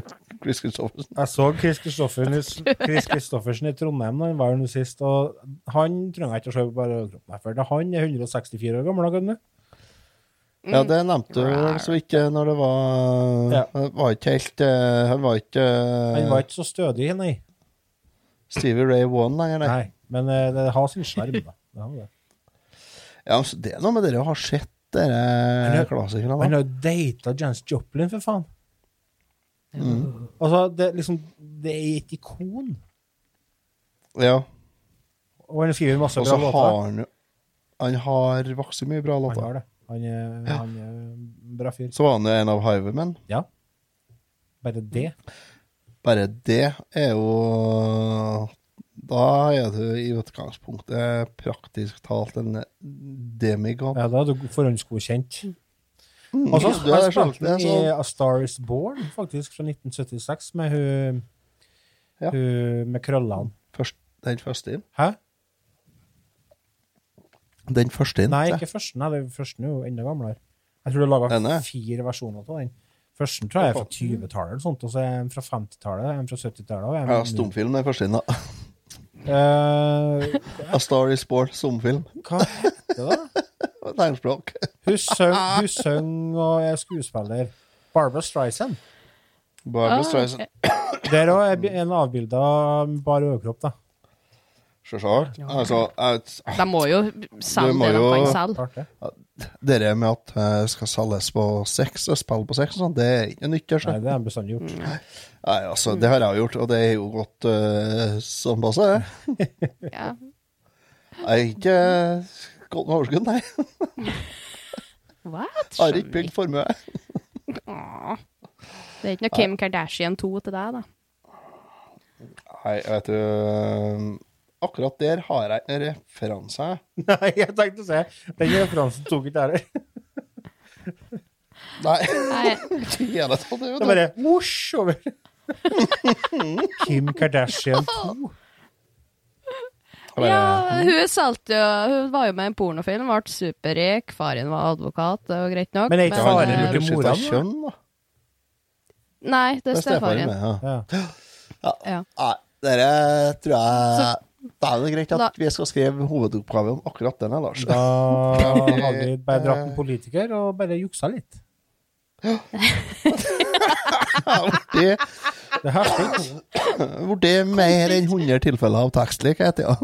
Chris Christoffersen. Jeg så Chris Christoffersen, Chris Christoffersen i Trondheim da han var her nå sist, og han trenger jeg ikke å se på her, For han er 164 år gammel. kan du? Ja, det nevnte du vel så vidt eh, når det var Ja. Var ikke helt eh, Han var ikke eh, Han var ikke så stødig, nei. Stevie Ray One lenger, nei. nei. Men det har sin sjarm, da. Det har det. Ja, altså, det er noe med dere å ha sett dere er- klassikerne. Han har jo data Jens Joplin, for faen. Mm. Altså, det, liksom, det er et ikon. Ja. Og han skriver masse så bra har låter. han Han har vokst mye bra låter. Han har det. Han er, han er en bra fyr. Så var han jo en av Highwaymen. Ja. Bare det. Bare det er jo Da er du i utgangspunktet praktisk talt en demigod. Ja, da er du forhåndsgodkjent. Mm, Og så har er jeg det er i A Star Is Born, faktisk, fra 1976, med hun, Ja. hun med krøllene. Først, den første inn. Hæ? Den første inn. Nei, ikke første. Nei, den første er jo enda gamlere. Jeg tror du laga Denne? fire versjoner av den. Første tror jeg er fra 20-tallet, og så er en fra 50-tallet, en fra 70-tallet Ja, stumfilm den første inn, da. Eh, A Star Is Born, stumfilm. hva heter det? Tegnspråk. Hun søng, hun søng og er skuespiller. Barbara Streisand. Barbra Ah, Streisand. Der òg er en avbilda bar overkropp, da. Selvsagt. Altså, jeg- De må jo selge det de kan selge. Det. med at det skal selges på sex og spille på sex og sånn, det er ikke nytt. Nei, det har jeg bestandig gjort. Nei, altså, det har jeg gjort, og det er jo godt uh, sånn passe. Ja. Jeg er ikke godt med overskudd, nei. What? Jeg har ikke bygd formue. Det er ikke noe Kim Kardashian 2 til deg, da. Nei, vet du Akkurat der har jeg en referanse. Nei, jeg tenkte å si Den referansen tok ikke jeg heller. Nei, Nei. ikke i hele tatt. det, er bare whoosh over. Kim Kardashian 2. Bare- Ja, hun solgte jo Hun var jo med i en pornofilm, ble superrik. Faren var advokat, det var greit nok. Men er ikke faren lurt i skiftet mora, kjønn, da. Nei, det er stefaren Ja. ja. Ja. Ja. Nei, dere tror jeg Det er det greit at Da- vi skal skrive hovedoppgave om akkurat den, Lars. Da hadde vi bare dratt en politiker og bare juksa litt. Det Det hersker det ble mer enn 100 tilfeller av tekstlikhet, ja.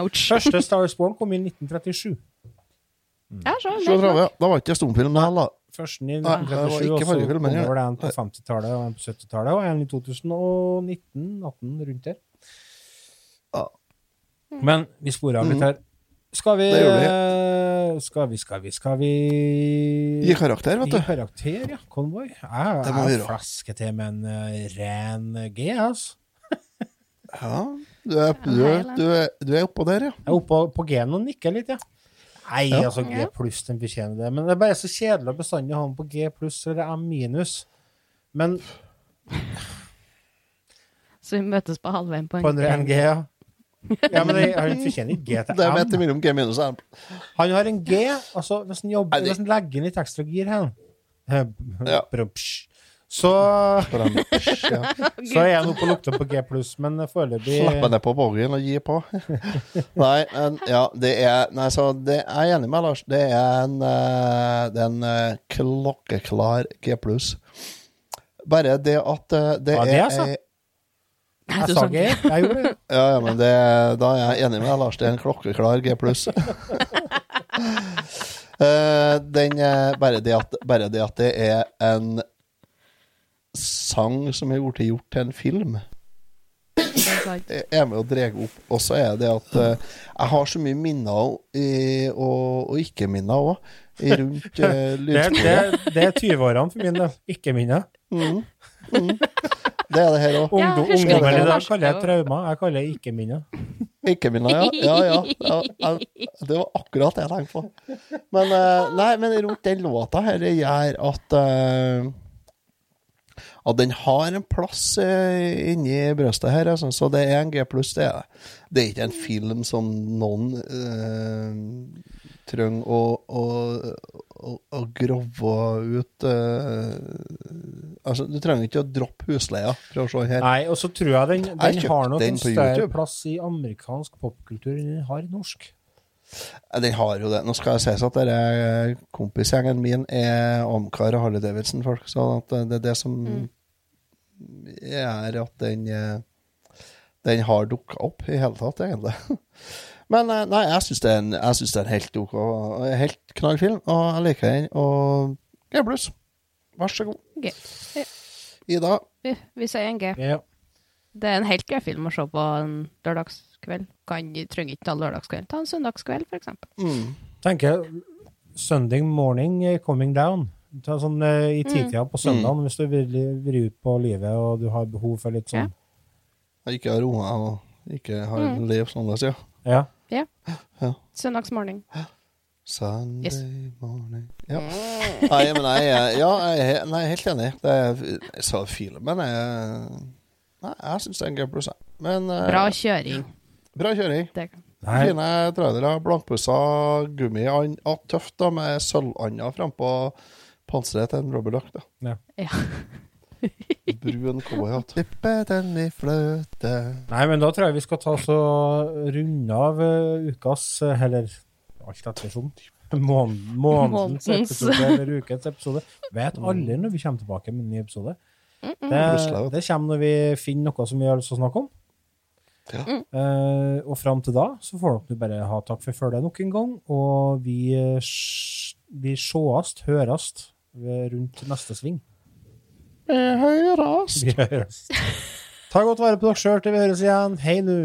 Ouch. Første Star Wars Born kom i 1937. Ja, så, Så Da var ikke det stumfilm, det heller. Førsten i Nei, det var 1937, og så kommer kom det en på 50-tallet og en på 70-tallet, og en i 2019, 18 rundt der. Ja. Men vi sporer av litt her. Skal vi Mm. Det gjør eh, Skal vi, skal vi, skal vi Gi karakter, vet du. Gi karakter, ja. Convoy. Jeg, Det må flaske jeg flasker til med en uh, ren G, altså. Ja, du er, du, er, du, er, du er oppå der, ja. Jeg er oppe på, på G-en og nikker litt, ja. Nei, Ja. altså G pluss, den fortjener det. Men det er bare så kjedelig å bestandig ha den på G pluss eller M minus. Men Så vi møtes på halvveien på en G? på en ren G, ja. Ja, men han fortjener ikke G Det til M. Det er mellom G minus M. Han har en G, altså hvis han, jobber, hvis han legger inn litt ekstra gir her, Ja. så, På. Ja. så er han oppe og lukter på G pluss, men foreløpig Slappe ned på borgen og gi på. Nei, men ja, det er Nei, så det er jeg enig med, Lars. Det er en, eh, det er en eh, klokkeklar G pluss. Bare det at eh, det er det, er, er Jeg sa G, jeg gjorde det. Ja, ja, men det, da er jeg enig med deg, Lars. Det er en klokkeklar G pluss. Eh, den eh, bare, det at, bare det at det er en sang som er blitt gjort til en film, er med og drar opp. Og så er det at uh, jeg har så mye minner og, og, og ikke-minner òg, rundt uh, Det, lydsporet. det, det er 20-årene for min del. Ikke minne. Mm. Mm. Det er det her òg. Ja, Ungdom, ungdommen i dag kaller jeg trauma, traumer. Jeg kaller det ikke-minner. Ikke-minner, ja. Ja, ja. ja, ja. Det var akkurat det jeg tenkte på. Men, eh, nei, men rundt den låta her det gjør at eh, at den har en plass eh, inni brøstet her, altså. så det er en G pluss. Det er det. Det er ikke en film som noen eh, trenger å, å, å, å grove ut uh, Altså, du trenger ikke å droppe husleia for å se her. Nei, og så tror jeg den, den jeg har nok en større YouTube. plass i amerikansk popkultur enn den har i norsk. Den har jo det. Nå skal jeg sies at dere kompisgjengen min er Amcar og Harley Davidson-folk, så at det er det som Er at den eh, den har dukka opp i hele tatt, egentlig. Men eh, nei, jeg syns det, det er en helt OK, helt knall film, og jeg liker den. Og G pluss. Vær så god. G. Ida. Vi, vi sier en G. Ja. Det er en helt grei film å se på en lørdagskveld. Kan, trenger ikke ta lørdagskveld. Ta en søndagskveld, eksempel. Mm. tenker Sunday morning eh, coming down. Ta sånn eh, i titida på søndagen, hvis du vil vil ut på livet og du har behov for litt sånn ja. ikke har unger og ikke har Mm. liv sånn, ja. Ja. Ja. Ja. Søndagsmorgen. Sunday Yes. morning ja. Nei, men jeg, ja, jeg nei, jeg er helt enig. Det er, jeg sa filmen jeg, Nei, jeg syns det er en gøy pluss. Men eh, Bra kjøring. bra kjøring. Det, Nei, Fine trailere. Blankpussa gummi. Ja, ah, Tøft, da, med sølvanda frampå panseret til en Robert Duck. Da. ja. Brun cowboyhatt. Dyppe den i fløte Nei, men da tror jeg vi skal ta oss runde av eh, ukas, eh, eller alt ettersom. måned, månedens episode eller ukens episode. Vet aldri når vi kommer tilbake med en ny episode. Det, det kommer når vi finner noe som vi har lyst til å snakke om. Ja. Uh, og fram til da så får dere bare ha takk for følget nok en gang. Og vi, vi sjåast, hørast rundt neste sving. Vi høres. Vi høres. Ta godt vare på dere sjøl til vi høres igjen. Hei nu.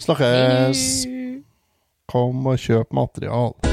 Snakkes. Kom og kjøp material.